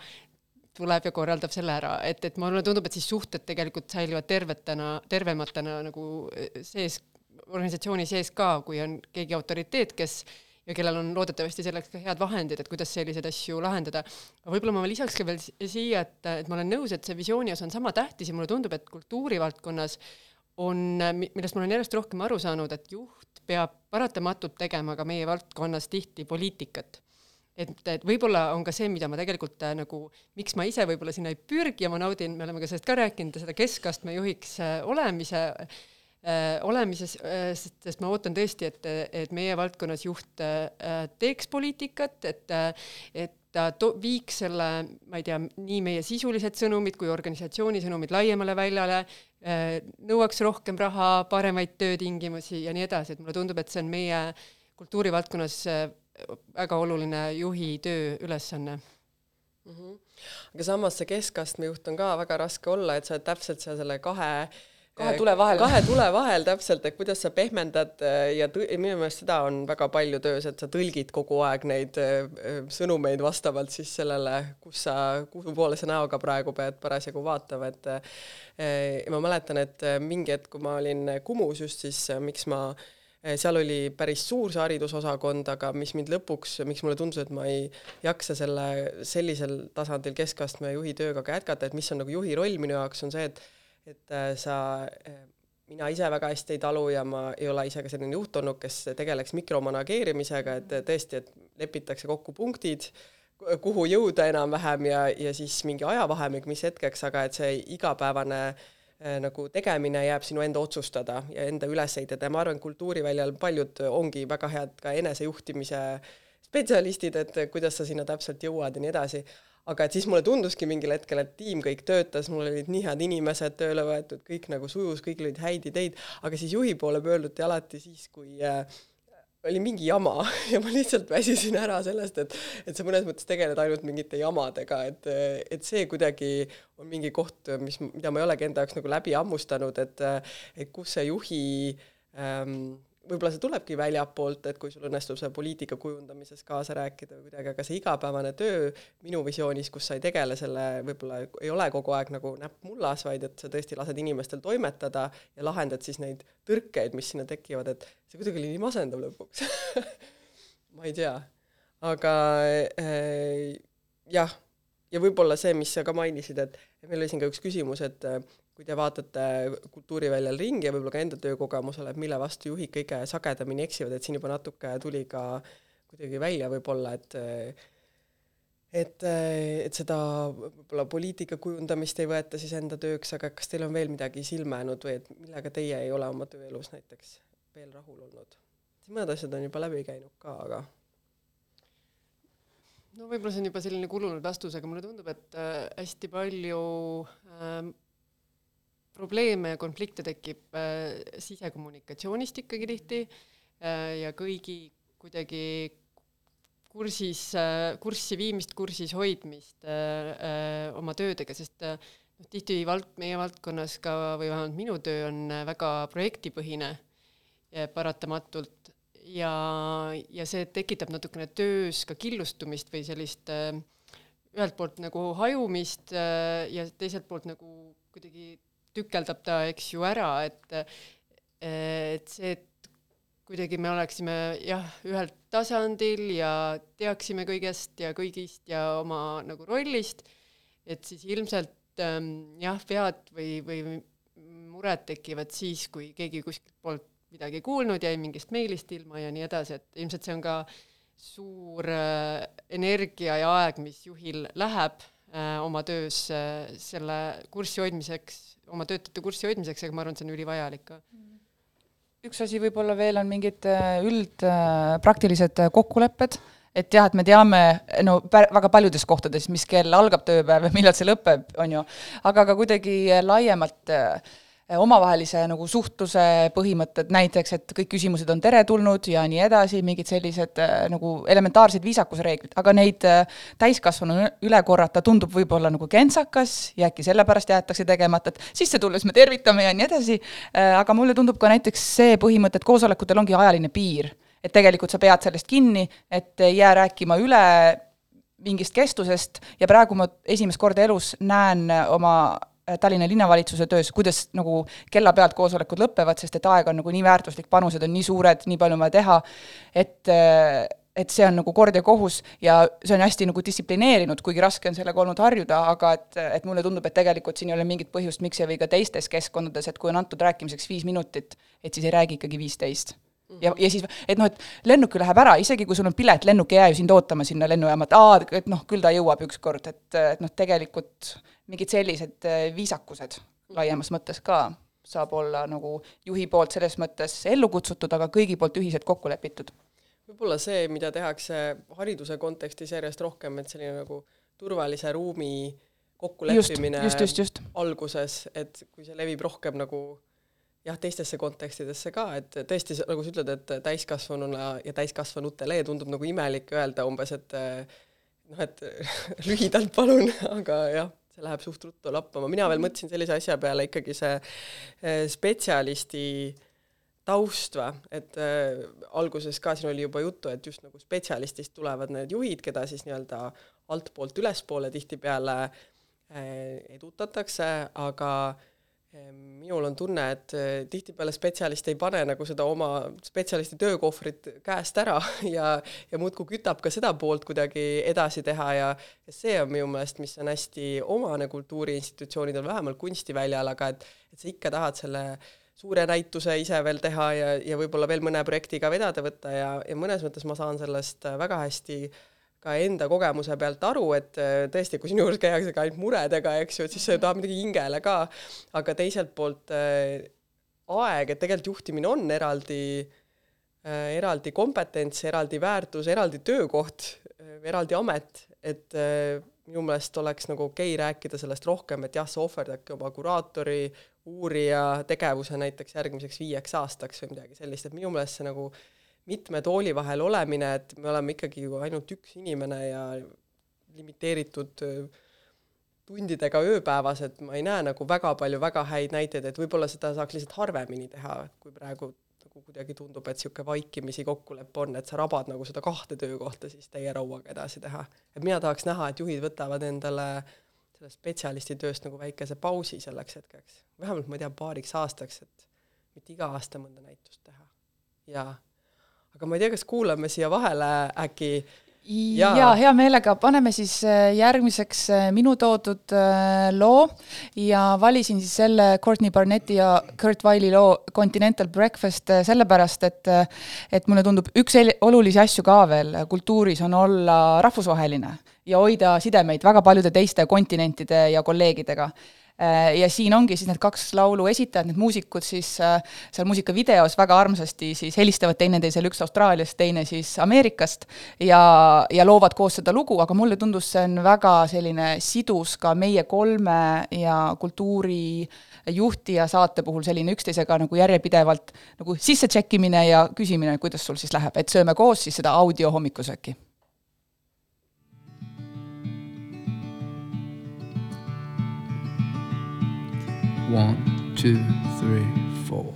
tuleb ja korraldab selle ära, et, et mulle tundub, et siis suhted tegelikult säilivad tervetena, tervematena nagu sees, organisatsiooni sees ka, kui on keegi autoriteet, kes ja kellel on loodetavasti selleks ka head vahendid, et kuidas selliseid asju lahendada. võib-olla ma lisaks ka veel siia, et, et ma olen nõus, et see visiooni osa on sama tähtis ja mulle tundub, et kultuurivaldkonnas on, millest ma olen järjest rohkem aru saanud, et juht peab paratamatult tegema ka meie valdkonnas tihti poliitikat et, et võib-olla on ka see, mida ma tegelikult äh, nagu, miks ma ise võib-olla sinna ei pürgi ja ma naudin, me oleme ka sellest ka rääkinud, seda keskastme juhiks äh, olemise Äh, olemises, äh, sest, ma ootan tõesti, et, et meie valdkonnas juht äh, teeks poliitikat, et, et ta to-, viiks selle, ma ei tea, nii meie sisulised sõnumid kui organisatsiooni sõnumid laiemale väljale, nõuaks rohkem raha, paremaid töötingimusi ja nii edasi, et mulle tundub, et see on meie kultuurivaldkonnas väga oluline juhi tööülesanne mm. -hmm. aga samas see keskastme juht on ka väga raske olla, et sa oled täpselt seal selle kahe äh, kahe tule vahel. kahe tule vahel täpselt, et kuidas sa pehmendad äh, ja minu meelest seda on väga palju töös, et sa tõlgid kogu aeg neid äh, äh, sõnumeid vastavalt siis sellele, kus sa, kuhu poole sa näoga praegu pead parasjagu vaatama, et ja ma mäletan, et mingi hetk, kui ma olin Kumus just, siis miks ma seal oli päris suur see haridusosakond, aga mis mind lõpuks, miks mulle tundus, et ma ei jaksa selle sellisel tasandil keskastme juhi tööga ka jätkata, et mis on nagu juhi roll minu jaoks, on see, et et äh, sa, äh, mina ise väga hästi ei talu ja ma ei ole ise ka selline juht olnud, kes tegeleks mikromanageerimisega, et tõesti, et lepitakse kokku punktid, kuhu jõuda enam-vähem ja, ja siis mingi ajavahemik, mis hetkeks, aga et see igapäevane äh, nagu tegemine jääb sinu enda otsustada ja enda üles ehitada ja ma arvan, kultuuriväljal paljud ongi väga head ka enesejuhtimise spetsialistid, et kuidas sa sinna täpselt jõuad ja nii edasi aga et siis mulle tunduski mingil hetkel, et tiim kõik töötas, mul olid nii head inimesed tööle võetud, kõik nagu sujus, kõigil olid häid ideid, aga siis juhi poole pöörduti alati siis, kui äh, oli mingi jama ja ma lihtsalt väsisin ära sellest, et, et sa mõnes mõttes tegeled ainult mingite jamadega, et, et see kuidagi on mingi koht, mis, mida ma ei olegi enda jaoks nagu läbi hammustanud, et, et kus see juhi ähm, võib-olla see tulebki väljapoolt, et kui sul õnnestub seal poliitika kujundamises kaasa rääkida või kuidagi, aga see igapäevane töö minu visioonis, kus sa ei tegele selle, võib-olla ei ole kogu aeg nagu näpp mullas, vaid et sa tõesti lased inimestel toimetada ja lahendad siis neid tõrkeid, mis sinna tekivad, et see kuidagi oli nii masendav lõpuks ma ei tea, aga äh, jah, ja võib-olla see, mis sa ka mainisid, et meil oli siin ka üks küsimus, et kui te vaatate kultuuriväljal ringi ja võib-olla ka enda töökogemusele, et mille vastu juhid kõige sagedamini eksivad, et siin juba natuke tuli ka kuidagi välja võib-olla, et et, et seda võib-olla poliitika kujundamist ei võeta siis enda tööks, aga kas teil on veel midagi silma jäänud või et millega teie ei ole oma tööelus näiteks veel rahul olnud? mõned asjad on juba läbi käinud ka, aga no võib-olla see on juba selline kulunud vastus, aga mulle tundub, et äh, hästi palju äh, probleeme ja konflikte tekib äh, sisekommunikatsioonist ikkagi tihti äh, ja kõigi kuidagi kursis äh,, kurssi viimist, kursis hoidmist oma töödega, sest noh, tihti vald-, meie valdkonnas ka, või vähemalt minu töö on väga projektipõhine paratamatult. Ja, ja see tekitab natukene töös ka killustumist või sellist ühelt poolt nagu hajumist ja teiselt poolt nagu kuidagi tükeldab ta, eks ju, ära, et et see, et kuidagi me oleksime jah, ühel tasandil ja teaksime kõigest ja kõigist ja oma nagu rollist, et siis ilmselt ähm, jah, vead või, või mured tekivad siis, kui keegi kuskilt poolt midagi kuulnud, jäi mingist meilist ilma ja nii edasi, et ilmselt see on ka suur äh, energia ja aeg, mis juhil läheb äh, oma töös äh, selle kurssi hoidmiseks, oma töötajate kurssi hoidmiseks, aga ma arvan, et see on ülivajalik ka. Üks asi võib-olla veel on mingid äh, üldpraktilised äh, kokkulepped, et jah, et me teame no väga paljudes kohtades, mis kell algab tööpäev ja millal see lõpeb, on ju, aga ka kuidagi laiemalt äh, omavahelise nagu suhtluse põhimõtted, näiteks et kõik küsimused on teretulnud ja nii edasi, mingid sellised eh, nagu elementaarsed viisakusreeglid, aga neid eh, täiskasvanu üle korrata tundub võib-olla nagu kentsakas ja äkki sellepärast jäetakse tegemata, et sisse tulles me tervitame ja nii edasi, aga mulle tundub ka näiteks see põhimõte, et koosolekutel ongi ajaline piir. et tegelikult sa pead sellest kinni, et ei jää rääkima üle mingist kestusest. Ja praegu ma esimest korda elus näen oma Äh, Tallinna linnavalitsuse töös, kuidas nagu kella pealt koosolekud lõpevad, sest et aeg on nagu nii väärtuslik, panused on nii suured, nii palju on vaja teha, et äh, et see on nagu kord ja kohus ja see on hästi nagu distsiplineerinud, kuigi raske on sellega olnud harjuda, aga et, et mulle tundub, et tegelikult siin ei ole mingit põhjust, miks ei või ka teistes keskkondades, et kui on antud rääkimiseks viis minutit, et siis ei räägi ikkagi viisteist ja, ja siis, et noh, et lennuk ju läheb ära, isegi kui sul on pilet, lennuk ei jää ju sind ootama sinna lennujaama, et aa, et noh, küll ta jõuab ükskord, et, et noh, tegelikult mingid sellised äh, viisakused laiemas mõttes ka saab olla nagu juhi poolt selles mõttes ellu kutsutud, aga kõigi poolt ühiselt kokku lepitud. võib-olla see, mida tehakse hariduse kontekstis järjest rohkem, et selline nagu turvalise ruumi kokkuleppimine alguses, et kui see levib rohkem nagu jah, teistesse kontekstidesse ka, et tõesti, nagu sa ütled, et täiskasvanuna ja täiskasvanutele tundub nagu imelik öelda umbes, et noh, et lühidalt palun, aga jah see läheb suht ruttu lappama, mina veel mõtlesin sellise asja peale ikkagi see eh, spetsialisti taust või, et äh, alguses ka siin oli juba juttu, et just nagu spetsialistist tulevad need juhid, keda siis nii-öelda altpoolt ülespoole tihtipeale äh, edutatakse, aga äh, minul on tunne, et eh, tihtipeale spetsialist ei pane nagu seda oma spetsialisti töökohvrit käest ära ja, ja muudkui kütab ka seda poolt kuidagi edasi teha ja, ja see on minu meelest, mis on hästi omane kultuuriinstitutsioonidel, vähemalt kunstiväljal, aga et, et sa ikka tahad selle suure näituse ise veel teha ja, ja võib-olla veel mõne projekti ka vedada võtta ja, ja mõnes mõttes ma saan sellest väga hästi äh, ka enda kogemuse pealt aru, et äh, tõesti, kui sinu juures käiakse ka ainult muredega, eks ju, et siis sa tahad midagi hingele ka, aga teiselt poolt äh, aeg, et tegelikult juhtimine on eraldi äh,, eraldi kompetents, eraldi väärtus, eraldi töökoht äh,, eraldi amet, et äh, minu meelest oleks nagu okei okay rääkida sellest rohkem, et jah, sa ohverdadki oma kuraatori, uurija tegevuse näiteks järgmiseks viieks aastaks või midagi sellist, et minu meelest see nagu äh, mitme tooli vahel olemine, et me oleme ikkagi ju ainult üks inimene ja limiteeritud tundidega ööpäevas, et ma ei näe nagu väga palju väga häid näiteid, et võib-olla seda saaks lihtsalt harvemini teha, kui praegu nagu kuidagi tundub, et niisugune vaikimisi kokkulepe on, et sa rabad nagu seda kahte töökohta siis täie rauaga edasi teha. et mina tahaks näha, et juhid võtavad endale sellest spetsialisti tööst nagu väikese pausi selleks hetkeks, vähemalt ma ei tea, paariks aastaks, et mitte iga aasta mõnda näitust teha. ja aga ma ei tea, kas kuulame siia vahele äkki. Ja. ja hea meelega, paneme siis äh, järgmiseks äh, minu toodud äh, loo ja valisin siis selle Courtney Barnetti ja Kurt Wile'i loo Continental Breakfast sellepärast, et et mulle tundub, üks olulisi asju ka veel. Kultuuris on olla rahvusvaheline ja hoida sidemeid väga paljude teiste kontinentide ja kolleegidega ja siin ongi siis need kaks laulu esitajad, need muusikud siis äh, seal muusikavideos väga armsasti siis helistavad teineteisele, üks Austraaliast, teine siis Ameerikast, ja, ja loovad koos seda lugu, aga mulle tundus, see on väga selline sidus ka meie kolme ja kultuuri juhti ja saate puhul selline üksteisega nagu järjepidevalt nagu sisse tšekkimine ja küsimine, kuidas sul siis läheb, et sööme koos siis seda audio hommikusööki One, two, three, four.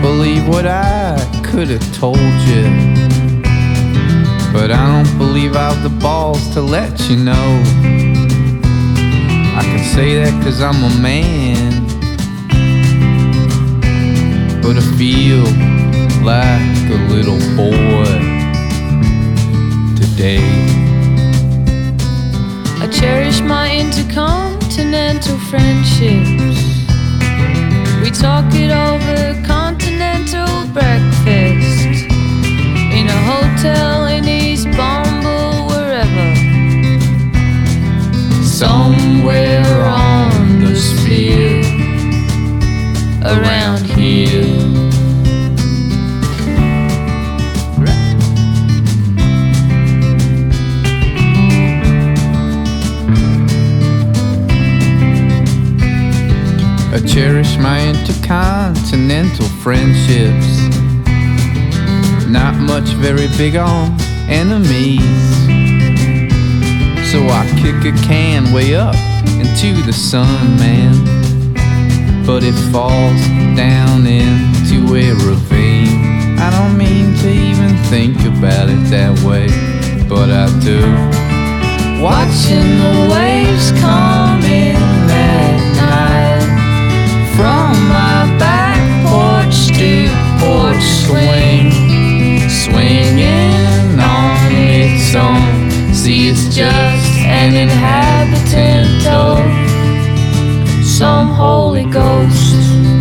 believe what I could have told you. But I don't believe I've the balls to let you know. I can say that cause I'm a man. But I feel like a little boy today. I cherish my intercontinental friendships. We talk it over continental breakfast in a hotel in East Bomble, wherever. Somewhere on the sphere around here. I cherish my intercontinental friendships. Not much very big on enemies. So I kick a can way up into the sun, man. But it falls down into a ravine. I don't mean to even think about it that way, but I do. Watching the waves come in at night From my back porch to porch swing swinging its own. See, it's just an inhabitant of Some Holy Ghost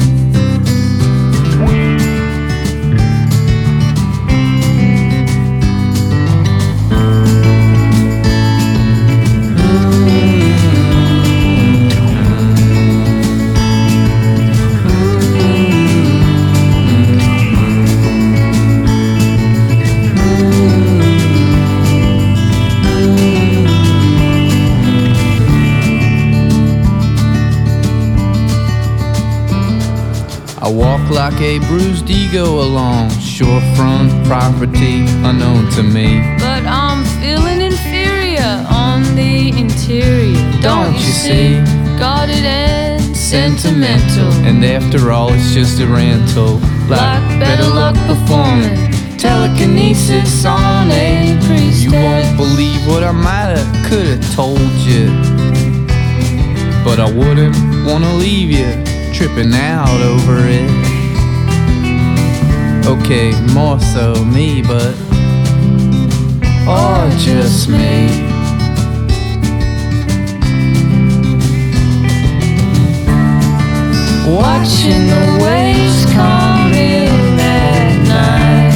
like a bruised ego along shorefront property unknown to me. But I'm feeling inferior on the interior Don't you see? Guarded and sentimental And after all, it's just a rental. Like better luck performing Telekinesis on a priestess You won't believe what I might have, could have told you. But I wouldn't wanna leave you tripping out over it. Okay, more so me, but. Or just me. Watching the waves come in at night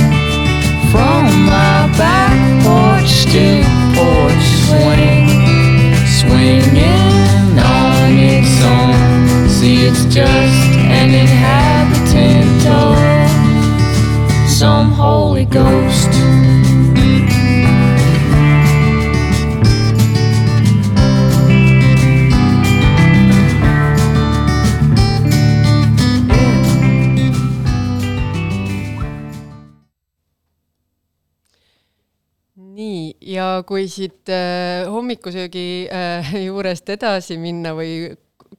From my back porch to porch swing Swinging on its own. See, it's just kui siit äh, hommikusöögi äh, juurest edasi minna või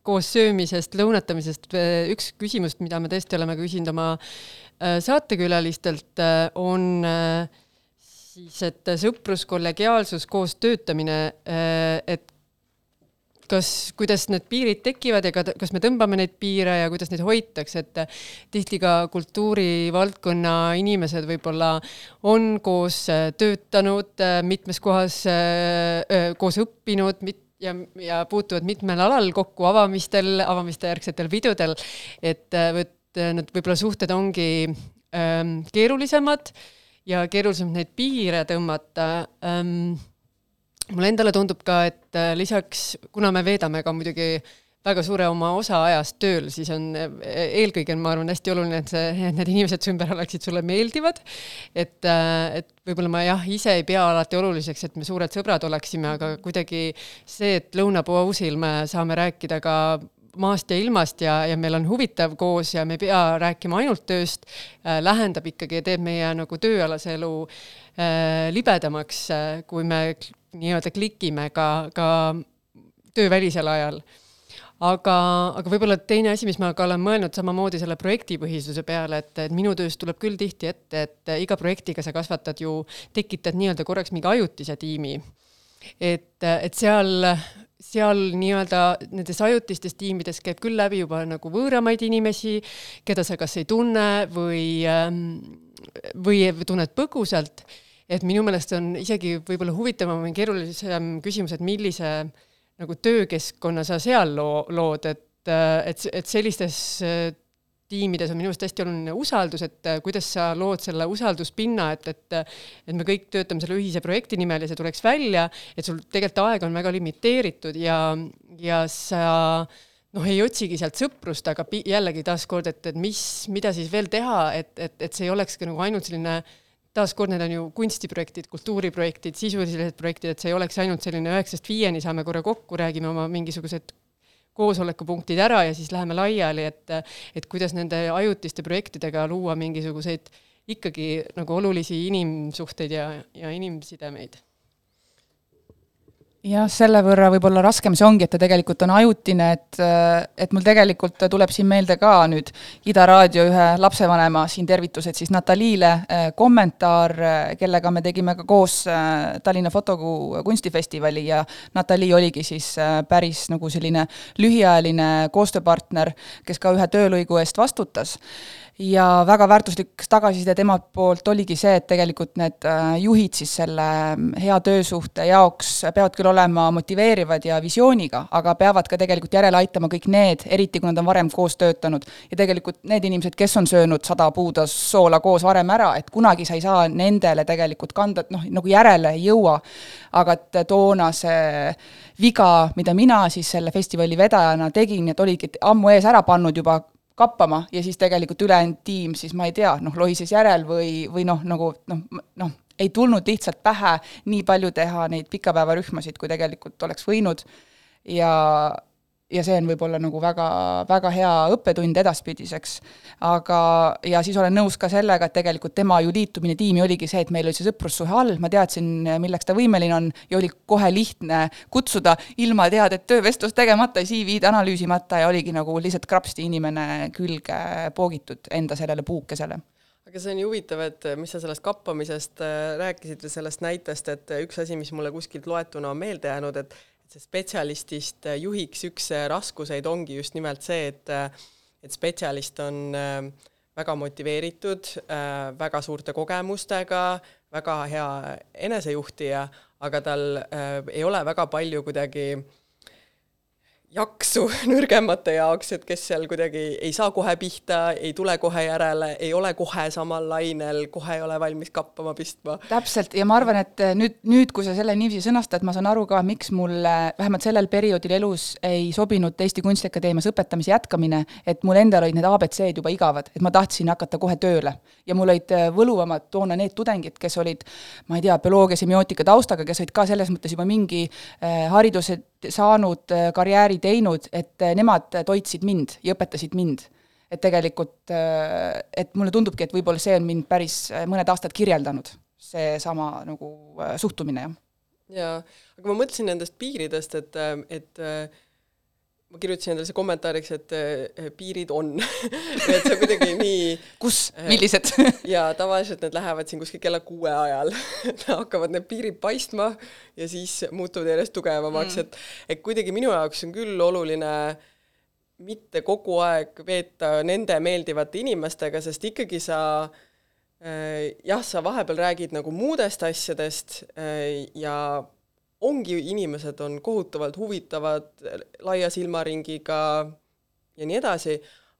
koos söömisest, lõunatamisest, üks küsimus, mida me tõesti oleme küsinud oma äh, saatekülalistelt äh,, on äh, siis, et sõprus, kollegiaalsus, koos töötamine äh,, et kas, kuidas need piirid tekivad ja ka, kas me tõmbame neid piire ja kuidas neid hoitakse, et äh, tihti ka kultuurivaldkonna inimesed võib-olla on koos äh, töötanud äh, mitmes kohas, koos õppinud, mit- ja, ja puutuvad mitmel alal kokku avamistel, avamiste järgsetel pidudel, et, et need võib-olla suhted ongi ähm, keerulisemad ja keerulisem neid piire tõmmata ähm, mulle endale tundub ka, et äh, lisaks, kuna me veedame ka muidugi väga suure oma osa ajast tööl, siis on äh, eelkõige, ma arvan, hästi oluline, et see, et need inimesed su ümber oleksid sulle meeldivad. et, äh, et võib-olla ma jah, ise ei pea alati oluliseks, et me suured sõbrad oleksime, aga kuidagi see, et lõunapausil me saame rääkida ka maast ja ilmast ja, ja meil on huvitav koos ja me ei pea rääkima ainult tööst äh,, lähendab ikkagi ja teeb meie nagu tööalase elu äh, libedamaks äh,, kui me nii-öelda klikime ka, ka töövälisel ajal. aga, aga võib-olla teine asi, mis ma ka olen mõelnud samamoodi selle projektipõhisuse peale, et, et minu töös tuleb küll tihti ette, et iga projektiga sa kasvatad ju, tekitad nii-öelda korraks mingi ajutise tiimi. et, et seal, seal nii-öelda nendes ajutistes tiimides käib küll läbi juba nagu võõramaid inimesi, keda sa kas ei tunne või, või tunned põgusalt et minu meelest on isegi võib-olla huvitavam või keerulisem küsimus, et millise nagu töökeskkonna sa seal loo-, lood, et, et, et sellistes äh, tiimides on minu arust hästi oluline usaldus, et äh, kuidas sa lood selle usalduspinna, et, et et me kõik töötame selle ühise projekti nimel ja see tuleks välja, et sul tegelikult aeg on väga limiteeritud ja, ja sa noh, ei otsigi sealt sõprust, aga jällegi taaskord, et, et mis, mida siis veel teha, et, et, et see ei olekski nagu ainult selline äh, taaskord need on ju kunstiprojektid, kultuuriprojektid, sisulised projektid, et see ei oleks ainult selline üheksast viieni saame korra kokku, räägime oma mingisugused koosolekupunktid ära ja siis läheme laiali, et et kuidas nende ajutiste projektidega luua mingisuguseid ikkagi nagu olulisi inimsuhteid ja, ja inimsidemeid jah, selle võrra võib-olla raskem see ongi, et ta tegelikult on ajutine, et, et mul tegelikult tuleb siin meelde ka nüüd Ida Raadio ühe lapsevanema siin tervitused siis Nataliile eh, kommentaar, eh, kellega me tegime ka koos eh, Tallinna Fotokuu kunstifestivali ja Natali oligi siis päris nagu selline lühiajaline koostööpartner, kes ka ühe töölõigu eest vastutas ja väga väärtuslik tagasiside temalt poolt oligi see, et tegelikult need äh, juhid siis selle mm, hea töösuhte jaoks peavad küll olema motiveerivad ja visiooniga, aga peavad ka tegelikult järele aitama kõik need, eriti kui nad on varem koos töötanud. ja tegelikult need inimesed, kes on söönud sada puudas soola koos varem ära, et kunagi sa ei saa nendele tegelikult kanda, noh, nagu järele ei jõua. aga et toona see viga, mida mina siis selle festivali vedajana tegin, et oligi ammu ees ära pannud juba kappama ja siis tegelikult ülejäänud tiim siis ma ei tea, noh, lohises järel või, või noh, nagu noh, noh, ei tulnud lihtsalt pähe nii palju teha neid pikapäevarühmasid, kui tegelikult oleks võinud. Ja ja see on võib-olla nagu väga, väga hea õppetund edaspidiseks. aga, ja siis olen nõus ka sellega, et tegelikult tema ju liitumine tiimi oligi see, et meil oli see sõprussuhe all, ma teadsin, milleks ta võimeline on ja oli kohe lihtne kutsuda ilma teadet töövestlust tegemata, CV-d analüüsimata ja oligi nagu lihtsalt krapsti inimene külge poogitud enda sellele puukesele aga see on ju huvitav, et mis sa sellest kappamisest äh, rääkisid või sellest näitest, et üks asi, mis mulle kuskilt loetuna on meelde jäänud, et see spetsialistist äh, juhiks üks äh, raskuseid ongi just nimelt see, et äh, et spetsialist on väga motiveeritud, väga suurte kogemustega, väga hea enesejuhtija, aga tal ei ole väga palju kuidagi äh, jaksu nõrgemate jaoks, et kes seal kuidagi ei saa kohe pihta, ei tule kohe järele, ei ole kohe samal lainel, kohe ei ole valmis kappama pistma. täpselt, ja ma arvan, et nüüd, nüüd, kui sa selle niiviisi sõnastad, ma saan aru ka, miks mulle vähemalt sellel perioodil elus ei sobinud Eesti Kunstiakadeemias õpetamise jätkamine, et mul endal olid need abc-d juba igavad, et ma tahtsin hakata kohe tööle. ja mul olid võluvamad toona need tudengid, kes olid, ma ei tea, bioloogia, semiootika taustaga, kes olid ka selles mõttes juba mingi eh, hariduse saanud, äh, karjääri teinud, et äh, nemad toitsid mind ja õpetasid mind. et tegelikult, äh, et mulle tundubki, et võib-olla see on mind päris mõned aastad kirjeldanud, seesama nagu suhtumine, jah. jaa, aga ma mõtlesin nendest piiridest, et, et ma kirjutasin endale see kommentaariks, et äh, piirid on. Et see kuidagi nii kus, millised? ja tavaliselt need lähevad siin kuskil kella kuue ajal. Hakkavad need piirid paistma ja siis muutuvad järjest tugevamaks. Mm., et et kuidagi minu jaoks on küll oluline mitte kogu aeg veeta nende meeldivate inimestega, sest ikkagi sa äh, jah, sa vahepeal räägid nagu muudest asjadest ja ongi, inimesed on kohutavalt huvitavad, laia silmaringiga ja nii edasi,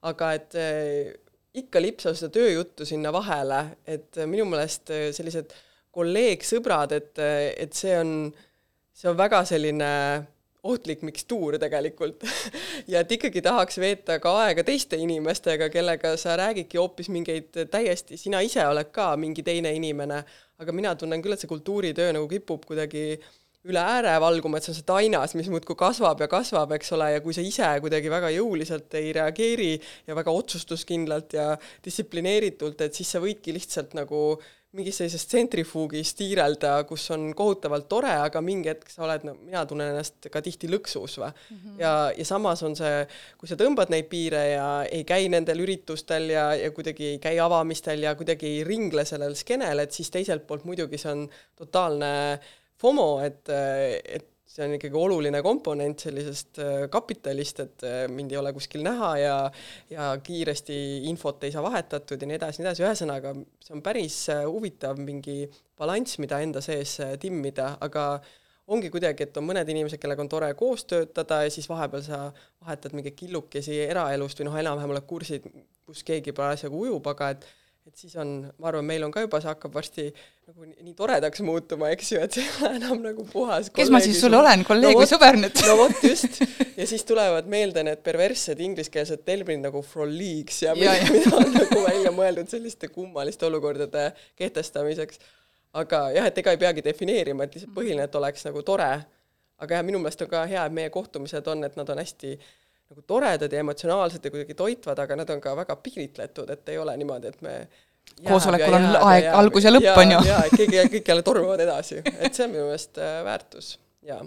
aga et eh, ikka lipsab seda tööjuttu sinna vahele, et minu meelest eh, sellised kolleegsõbrad, et, eh, et see on, see on väga selline ohtlik mikstuur tegelikult. Ja et ikkagi tahaks veeta ka aega teiste inimestega, kellega sa räägidki hoopis mingeid täiesti, sina ise oled ka mingi teine inimene, aga mina tunnen küll, et see kultuuritöö nagu kipub kuidagi äh, üle ääre valguma, et see on see tainas, mis muudkui kasvab ja kasvab, eks ole, ja kui sa ise kuidagi väga jõuliselt ei reageeri ja väga otsustuskindlalt ja distsiplineeritult, et siis sa võidki lihtsalt nagu mingis sellises tsentrifuugis tiirelda, kus on kohutavalt tore, aga mingi hetk sa oled, no mina tunnen ennast ka tihti lõksus või mm. -hmm. ja, ja samas on see, kui sa tõmbad neid piire ja ei käi nendel üritustel ja, ja kuidagi ei käi avamistel ja kuidagi ei ringle sellel skeenel, et siis teiselt poolt muidugi see on totaalne FOMO, et, et see on ikkagi oluline komponent sellisest äh, kapitalist, et äh, mind ei ole kuskil näha ja ja kiiresti infot ei saa vahetatud ja nii edasi, nii edasi, ühesõnaga see on päris äh, huvitav mingi balanss, mida enda sees timmida, aga ongi kuidagi, et on mõned inimesed, kellega on tore koos töötada ja siis vahepeal sa vahetad mingeid killukesi eraelust või noh, enam-vähem oled kursid, kus keegi parasjagu ujub, aga et et siis on, ma arvan, meil on ka juba, see hakkab varsti nagu nii, nii toredaks muutuma, eks ju, et see ei ole enam nagu puhas kes ma siis sulle olen, kolleeg no, või sõber nüüd? no vot just, ja siis tulevad meelde need perverssed ingliskeelsed terminid nagu froliiks ja, ja mida, mida on nagu välja mõeldud selliste kummaliste olukordade kehtestamiseks. aga jah, et ega ei peagi defineerima, et lihtsalt põhiline, et oleks nagu tore. aga jah, minu meelest on ka hea, et meie kohtumised on, et nad on hästi nagu toredad ja emotsionaalsed ja kuidagi toitvad, aga nad on ka väga piiritletud, et ei ole niimoodi, et me koosolekul on aeg, algus ja lõpp, on ju. jaa, et keegi, kõik jälle tormavad edasi, et see on minu meelest äh, väärtus, jaa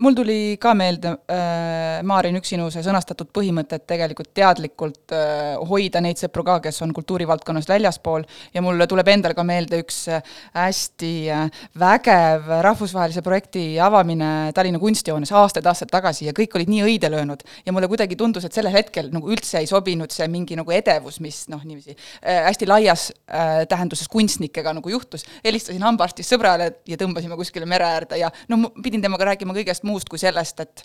mul tuli ka meelde äh,, Maarin, üks sinu see sõnastatud põhimõte, et tegelikult teadlikult äh, hoida neid sõpru ka, kes on kultuurivaldkonnast väljaspool ja mulle tuleb endal ka meelde üks äh, hästi äh, vägev rahvusvahelise projekti avamine Tallinna kunstihoones aastaid-aastaid tagasi ja kõik olid nii õide löönud. ja mulle kuidagi tundus, et sellel hetkel nagu üldse ei sobinud see mingi nagu edevus, mis noh, niiviisi äh, hästi laias äh, tähenduses kunstnikega nagu juhtus. helistasin hambaarstist sõbrale ja tõmbasime kuskile mere äärde ja no pidin temaga rääkima kõigest muust kui sellest, et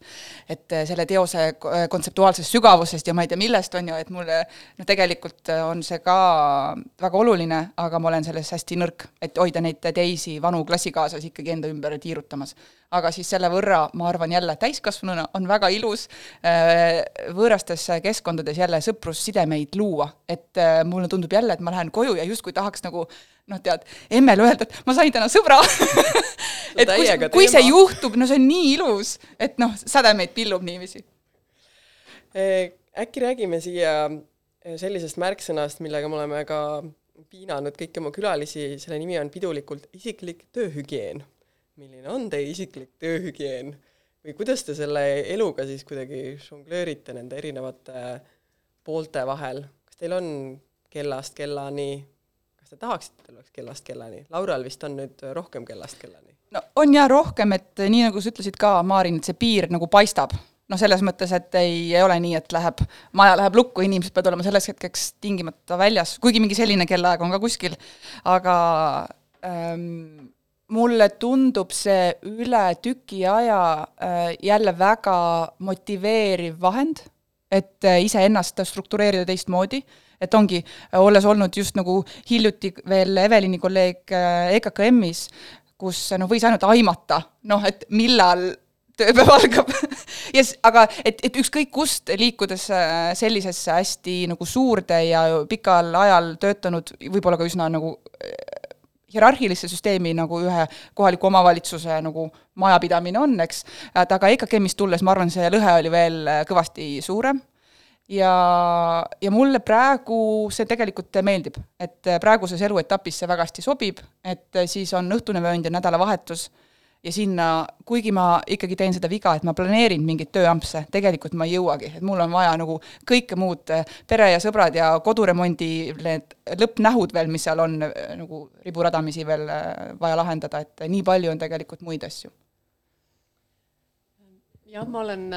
et selle teose kontseptuaalsest sügavusest ja ma ei tea millest, on ju, et mulle noh, tegelikult on see ka väga oluline, aga ma olen selles hästi nõrk, et hoida neid teisi vanu klassikaaslasi ikkagi enda ümber tiirutamas. aga siis selle võrra, ma arvan jälle, täiskasvanuna on väga ilus võõrastes keskkondades jälle sõprussidemeid luua, et mulle tundub jälle, et ma lähen koju ja justkui tahaks nagu noh, tead, emmele öelda, et ma sain täna sõbra. Et kui, kui see juhtub, no see on nii ilus, et noh, sädemeid pillub niiviisi. äkki räägime siia eh, sellisest märksõnast, millega me oleme ka piinanud kõiki oma külalisi, selle nimi on pidulikult isiklik tööhügieen. milline on teie isiklik tööhügieen? Või kuidas te selle eluga siis kuidagi žonglöörite nende erinevate poolte vahel, kas teil on kellast kellani kas te tahaksite, et teil oleks kellast kellani? Laural vist on nüüd rohkem kellast kellani. no on jaa rohkem, et nii, nagu sa ütlesid ka, Maarin, et see piir nagu paistab. noh, selles mõttes, et ei, ei ole nii, et läheb, maja läheb lukku, inimesed peavad olema selleks hetkeks tingimata väljas, kuigi mingi selline kellaaeg on ka kuskil, aga ähm, mulle tundub see üle tüki aja äh, jälle väga motiveeriv vahend, et äh, iseennast struktureerida teistmoodi. Äh,, et ongi, olles olnud just nagu hiljuti veel Evelini kolleeg äh, EKKM-is, kus noh, võis ainult aimata, noh, et millal tööpäev algab. Yes, aga et, et ükskõik kust liikudes äh, sellisesse hästi nagu suurde ja pikal ajal töötanud, võib-olla ka üsna nagu äh, hierarhilisse süsteemi nagu ühe kohaliku omavalitsuse nagu majapidamine on, eks, et aga EKKM-ist tulles ma arvan, see lõhe oli veel kõvasti suurem. Ja, ja mulle praegu see tegelikult meeldib, et praeguses eluetapis see väga hästi sobib, et siis on õhtune vöönd ja nädalavahetus ja sinna, kuigi ma ikkagi teen seda viga, et ma planeerin mingeid tööampse, tegelikult ma ei jõuagi, et mul on vaja nagu kõike muud, pere ja sõbrad ja koduremondi need lõppnähud veel, mis seal on, nagu riburadamisi veel vaja lahendada, et nii palju on tegelikult muid asju. jah, ma olen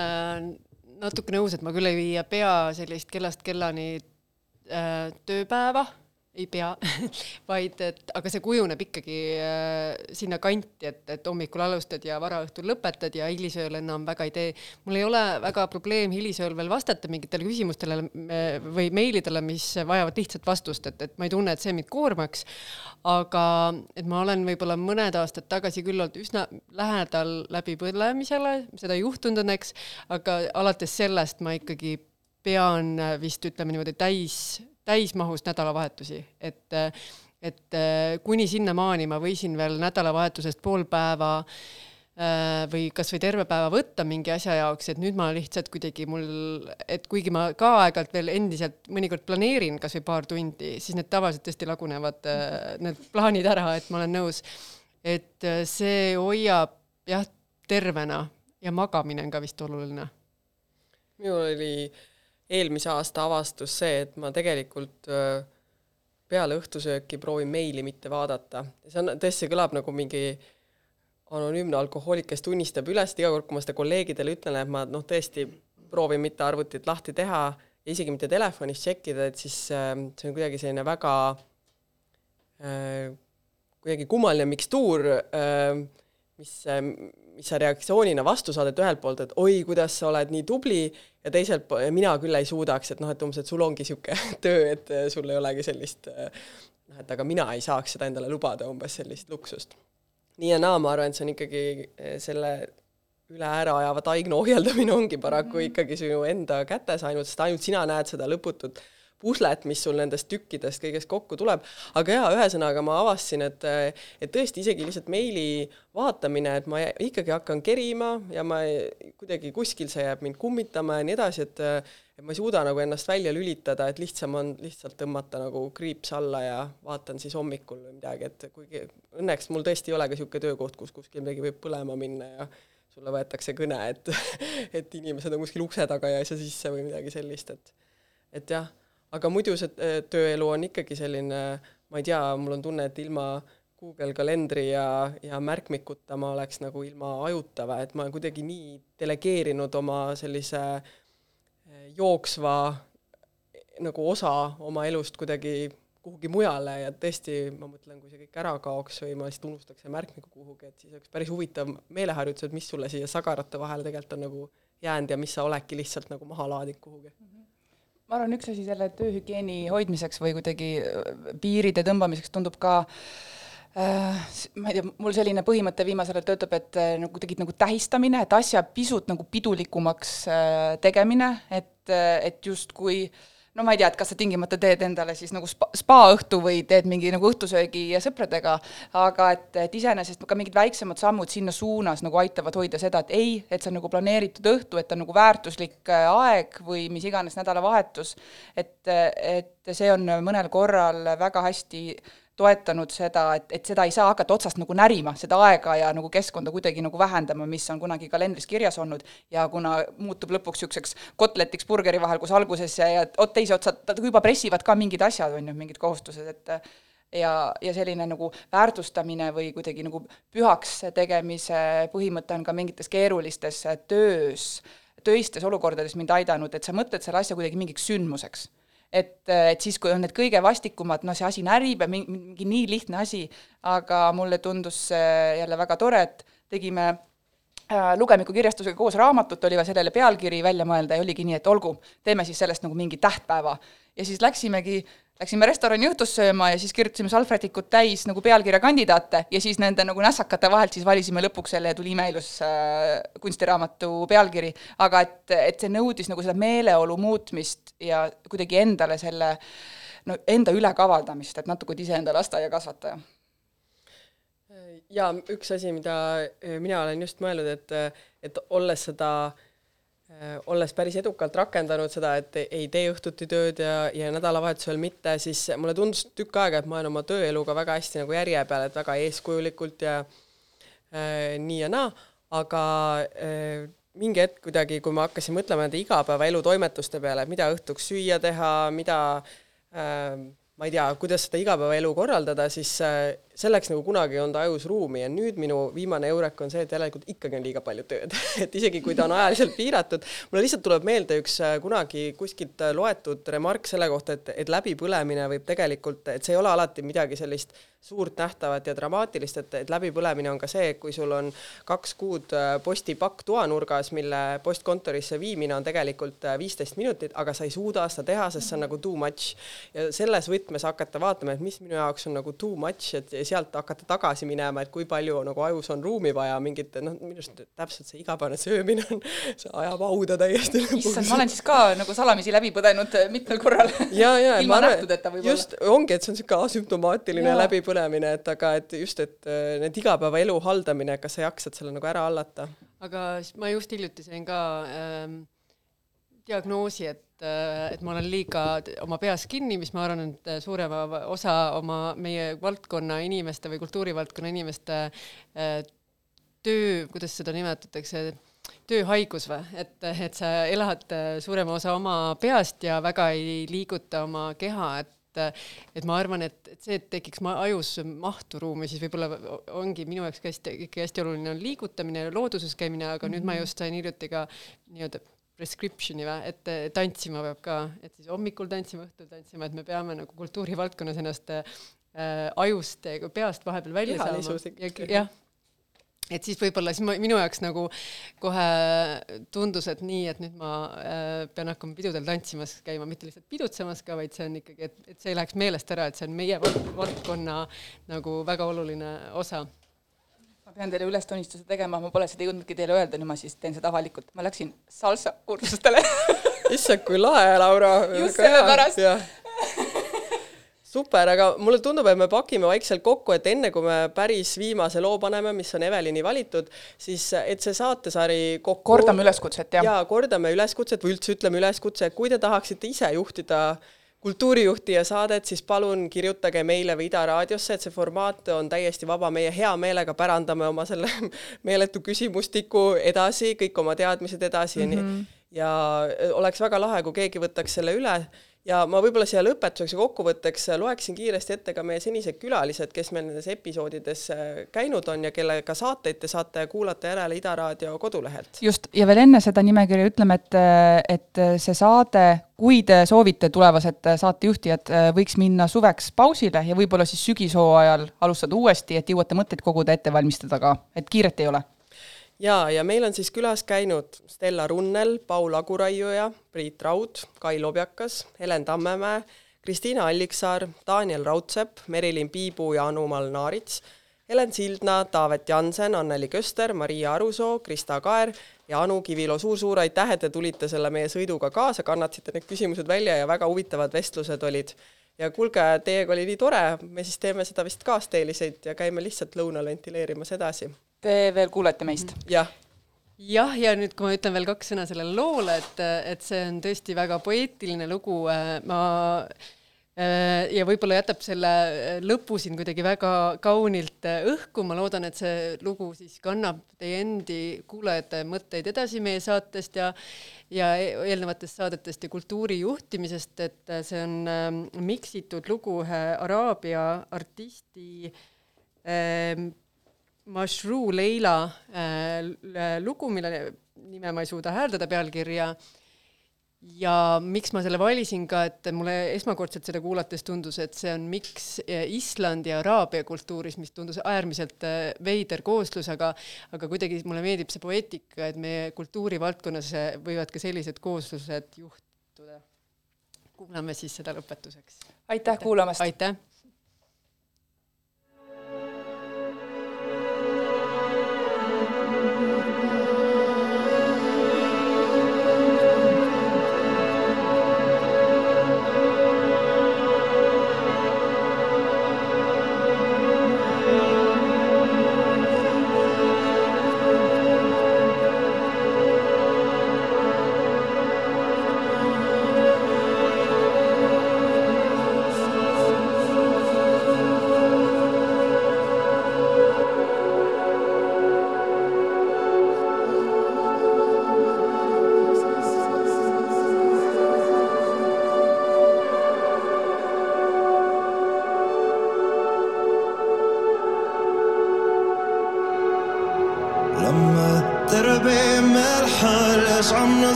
natuke nõus, et ma küll ei pea sellist kellast kellani tööpäeva, ei pea vaid et, aga see kujuneb ikkagi äh, sinna kanti, et, et hommikul alustad ja varaõhtul lõpetad ja hilisööl enam väga ei tee. mul ei ole väga probleem hilisööl veel vastata mingitele küsimustele või meilidele, mis vajavad lihtsat vastust, et, et ma ei tunne, et see mind koormaks aga et ma olen võib-olla mõned aastad tagasi küll olnud üsna lähedal läbipõlemisele, seda ei juhtunud õnneks, aga alates sellest ma ikkagi pean vist ütleme niimoodi täis, täismahus nädalavahetusi, et et kuni sinnamaani ma võisin veel nädalavahetusest pool päeva äh, või kasvõi terve päeva võtta mingi asja jaoks, et nüüd ma lihtsalt kuidagi mul, et kuigi ma ka aeg-ajalt veel endiselt mõnikord planeerin kasvõi paar tundi, siis need tavaliselt tõesti lagunevad äh, need plaanid ära, et ma olen nõus. et äh, see hoiab jah, tervena ja magamine on ka vist oluline. minul oli eelmise aasta avastus see, et ma tegelikult öö, peale õhtusööki proovin meili mitte vaadata. see on, tõesti, kõlab nagu mingi anonüümne alkohoolik, kes tunnistab üles, et iga kord, kui ma seda kolleegidele ütlen, et ma noh, tõesti proovin mitte arvutit lahti teha ja isegi mitte telefonis tšekkida, et siis äh, see on kuidagi selline väga äh, kuidagi kummaline mikstuur äh,, mis äh,, mis sa reaktsioonina vastu saad, et ühelt poolt, et oi, kuidas sa oled nii tubli ja teiselt poolt, mina küll ei suudaks, et noh, et umbes, et sul ongi niisugune töö, et äh, sul ei olegi sellist äh, noh, et aga mina ei saaks seda endale lubada, umbes sellist luksust. nii ja naa, ma arvan, et see on ikkagi äh, selle üle ära ajava taigna ohjeldamine ongi paraku ikkagi sinu enda kätes ainult, sest ainult sina näed seda lõputut puslet, mis sul nendest tükkidest kõigest kokku tuleb, aga jaa, ühesõnaga ma avastasin, et et tõesti isegi lihtsalt meili vaatamine, et ma ikkagi hakkan kerima ja ma ei, kuidagi kuskil see jääb mind kummitama ja nii edasi, et et ma ei suuda nagu ennast välja lülitada, et lihtsam on lihtsalt tõmmata nagu kriips alla ja vaatan siis hommikul või midagi, et kuigi õnneks mul tõesti ei ole ka niisugune töökoht, kus kuskil midagi võib põlema minna ja sulle võetakse kõne, et et inimesed on kuskil ukse taga ja ei saa sisse või midagi sellist, et et jah aga muidu see äh, tööelu on ikkagi selline, ma ei tea, mul on tunne, et ilma Google kalendri ja, ja märkmikuta ma oleks nagu ilma ajuta või et ma olen kuidagi nii delegeerinud oma sellise äh, jooksva nagu osa oma elust kuidagi kuhugi mujale ja tõesti, ma mõtlen, kui see kõik ära kaoks või ma lihtsalt unustaks selle märkmiku kuhugi, et siis oleks päris huvitav meeleharjutus, et mis sulle siia sagarate vahele tegelikult on nagu jäänud ja mis sa oledki lihtsalt nagu maha laadinud kuhugi mm. -hmm ma arvan, üks asi selle tööhügieeni hoidmiseks või kuidagi äh, piiride tõmbamiseks tundub ka äh, ma ei tea, mul selline põhimõte viimasel ajal töötab, et äh, nagu kuidagi nagu tähistamine, et asja pisut nagu pidulikumaks tegemine, et, et justkui äh, no ma ei tea, et kas sa tingimata teed endale siis nagu spa, spaõhtu või teed mingi nagu õhtusöögi sõpradega, aga et, et iseenesest ka mingid väiksemad sammud sinna suunas nagu aitavad hoida seda, et ei, et see on nagu planeeritud õhtu, et on nagu väärtuslik äh, aeg või mis iganes nädalavahetus, et, et see on mõnel korral väga hästi toetanud seda, et, et seda ei saa hakata otsast nagu närima, seda aega ja nagu keskkonda kuidagi nagu vähendama, mis on kunagi kalendris kirjas olnud. Ja kuna muutub lõpuks niisuguseks kotletiks burgeri vahel, kus alguses ja, ja ot teise otsa juba pressivad ka mingid asjad, on ju, mingid kohustused, et ja, ja selline nagu väärtustamine või kuidagi nagu pühaks tegemise põhimõte on ka mingites keerulistes töös, töistes olukordades mind aidanud, et sa mõtled selle asja kuidagi mingiks sündmuseks et, et siis, kui on need kõige vastikumad, noh, see asi närib ja mingi, mingi nii lihtne asi, aga mulle tundus see jälle väga tore, et tegime äh, Lugemiku kirjastusega koos raamatut, oli vaja sellele pealkiri välja mõelda ja oligi nii, et olgu, teeme siis sellest nagu mingi tähtpäeva. ja siis läksimegi Läksime restorani õhtust sööma ja siis kirjutasime salvrätikut täis nagu pealkirja kandidaate ja siis nende nagu nässakate vahelt siis valisime lõpuks selle ja tuli imeilus äh, kunstiraamatu pealkiri, aga et, et see nõudis nagu seda meeleolu muutmist ja kuidagi endale selle no enda ülekavaldamist, et natuke iseenda lasteaiakasvataja. ja üks asi, mida mina olen just mõelnud, et, et olles seda äh, Äh, olles päris edukalt rakendanud seda, et ei tee õhtuti tööd ja, ja nädalavahetusel mitte, siis mulle tundus tükk aega, et ma olen oma tööeluga väga hästi nagu järje peal, et väga eeskujulikult ja äh, nii ja naa, aga äh, mingi hetk kuidagi, kui ma hakkasin mõtlema nende igapäevaelu toimetuste peale, mida õhtuks süüa teha, mida äh, ma ei tea, kuidas seda igapäevaelu korraldada, siis äh, selleks nagu kunagi ei olnud ajus ruumi ja nüüd minu viimane eurek on see, et järelikult ikkagi on liiga palju tööd et isegi kui ta on ajaliselt piiratud, mulle lihtsalt tuleb meelde üks äh, kunagi kuskilt äh, loetud remark selle kohta, et, et läbipõlemine võib tegelikult, et see ei ole alati midagi sellist suurt nähtavat ja dramaatilist, et, et läbipõlemine on ka see, kui sul on kaks kuud äh, postipakk toanurgas, mille postkontorisse viimine on tegelikult viisteist minutit, aga sa ei suuda seda teha, sest see on nagu too much. ja selles võtmes hakata vaatama, et mis minu jaoks on nagu too much, et sealt hakata tagasi minema, et kui palju nagu ajus on ruumi vaja mingite noh, minu arust täpselt see igapäevane söömine on, see ajab hauda täiesti. issand, ma olen siis ka nagu salamisi läbi põdenud äh, mitmel korral. ja, ja ilma nähtudeta võib-olla. just, ongi, et see on niisugune asümptomaatiline ja. läbipõlemine, et aga et just, et äh, need igapäevaelu haldamine, kas sa jaksad selle nagu ära hallata? aga ma just hiljuti sain ka ähm, diagnoosi, et, äh, et ma olen liiga oma peas kinni, mis ma arvan, et suurema osa oma meie valdkonna inimeste või kultuurivaldkonna inimeste äh, töö, kuidas seda nimetatakse, tööhaigus või, et, et sa elad äh, suurema osa oma peast ja väga ei liiguta oma keha, et et ma arvan, et, et see, et tekiks ma ajus mahtu ruumi, siis võib-olla ongi minu jaoks ka hästi, ikka hästi oluline on liigutamine, looduses käimine, aga mm -hmm. nüüd ma mhm. just sain hiljuti ka nii-öelda prescription'i või, et tantsima peab ka, et siis hommikul tantsima, õhtul tantsima, et me peame nagu kultuurivaldkonnas ennast äh, ajust, peast vahepeal välja saama. jah, et siis võib-olla siis ma, minu jaoks nagu kohe tundus, et nii, et nüüd ma äh, pean hakkama pidudel tantsimas käima, mitte lihtsalt pidutsemas ka, vaid see on ikkagi, et, et see ei läheks meelest ära, et see on meie valdkonna nagu väga oluline osa pean teile ülestunistuse tegema, ma pole seda jõudnudki teile öelda, nüüd ma siis teen seda avalikult, ma läksin salsa kursustele. Issand, kui lahe, Laura. just sellepärast. Super, aga mulle tundub, et me pakime vaikselt kokku, et enne kui me päris viimase loo paneme, mis on Evelini valitud, siis et see saatesari kokku kordame üleskutset, jah? jaa, kordame üleskutset või üldse ütleme üleskutse, kui te tahaksite ise juhtida äh, kultuurijuhtija saadet, siis palun kirjutage meile või Ida raadiosse, et see formaat on täiesti vaba, meie hea meelega pärandame oma selle meeletu küsimustiku edasi, kõik oma teadmised edasi mm -hmm. ja nii. Mhm. ja oleks väga lahe, kui keegi võtaks selle üle ja ma võib-olla siia lõpetuseks ja kokkuvõtteks loeksin kiiresti ette ka meie senised külalised, kes meil nendes episoodides äh, käinud on ja kellega saateid te saate kuulata järele Ida Raadio kodulehelt. just, ja veel enne seda nimekirja ütleme, et, et see saade, kui te soovite, tulevased saatejuhtijad, võiks minna suveks pausile ja võib-olla siis sügishooajal alustada uuesti, et jõuate mõtteid koguda, ette valmistada ka, et kiiret ei ole jaa, ja meil on siis külas käinud Stella Runnel, Paul Aguraiuja, Priit Raud, Kai Lobjakas, Helen Tammemäe, Kristiina Alliksaar, Daniel Raudsepp, Merilin Piibu ja Anu-Mal Naarits, Helen Sildna, Taavet Jansen, Anneli Köster, Maria Arusoo, Krista Kaer ja Anu Kivilo suur,, suur-suur aitäh, et te tulite selle meie sõiduga kaasa, kannatasite need küsimused välja ja väga huvitavad vestlused olid. ja kuulge, teiega oli nii tore, me siis teeme seda vist kaasteeliseid ja käime lihtsalt lõunal ventileerimas edasi Te veel kuulete meist? jah. Jah, ja nüüd, kui ma ütlen veel kaks sõna sellele loole, et, et see on tõesti väga poeetiline lugu, ma ja võib-olla jätab selle lõpu siin kuidagi väga kaunilt õhku, ma loodan, et see lugu siis kannab teie endi kuulajate mõtteid edasi meie saatest ja ja eelnevatest saadetest ja kultuuri juhtimisest, et see on miksitud lugu ühe araabia artisti Mashruu Leila äh, lugu, mille nime ma ei suuda hääldada, pealkirja. ja miks ma selle valisin ka, et mulle esmakordselt seda kuulates tundus, et see on miks äh, Islandi ja Araabia kultuuris, mis tundus äärmiselt äh, veider kooslus, aga aga kuidagi mulle meeldib see poeetika, et meie kultuurivaldkonnas võivad ka sellised kooslused juhtuda. kuulame siis seda lõpetuseks. aitäh kuulamast! aitäh!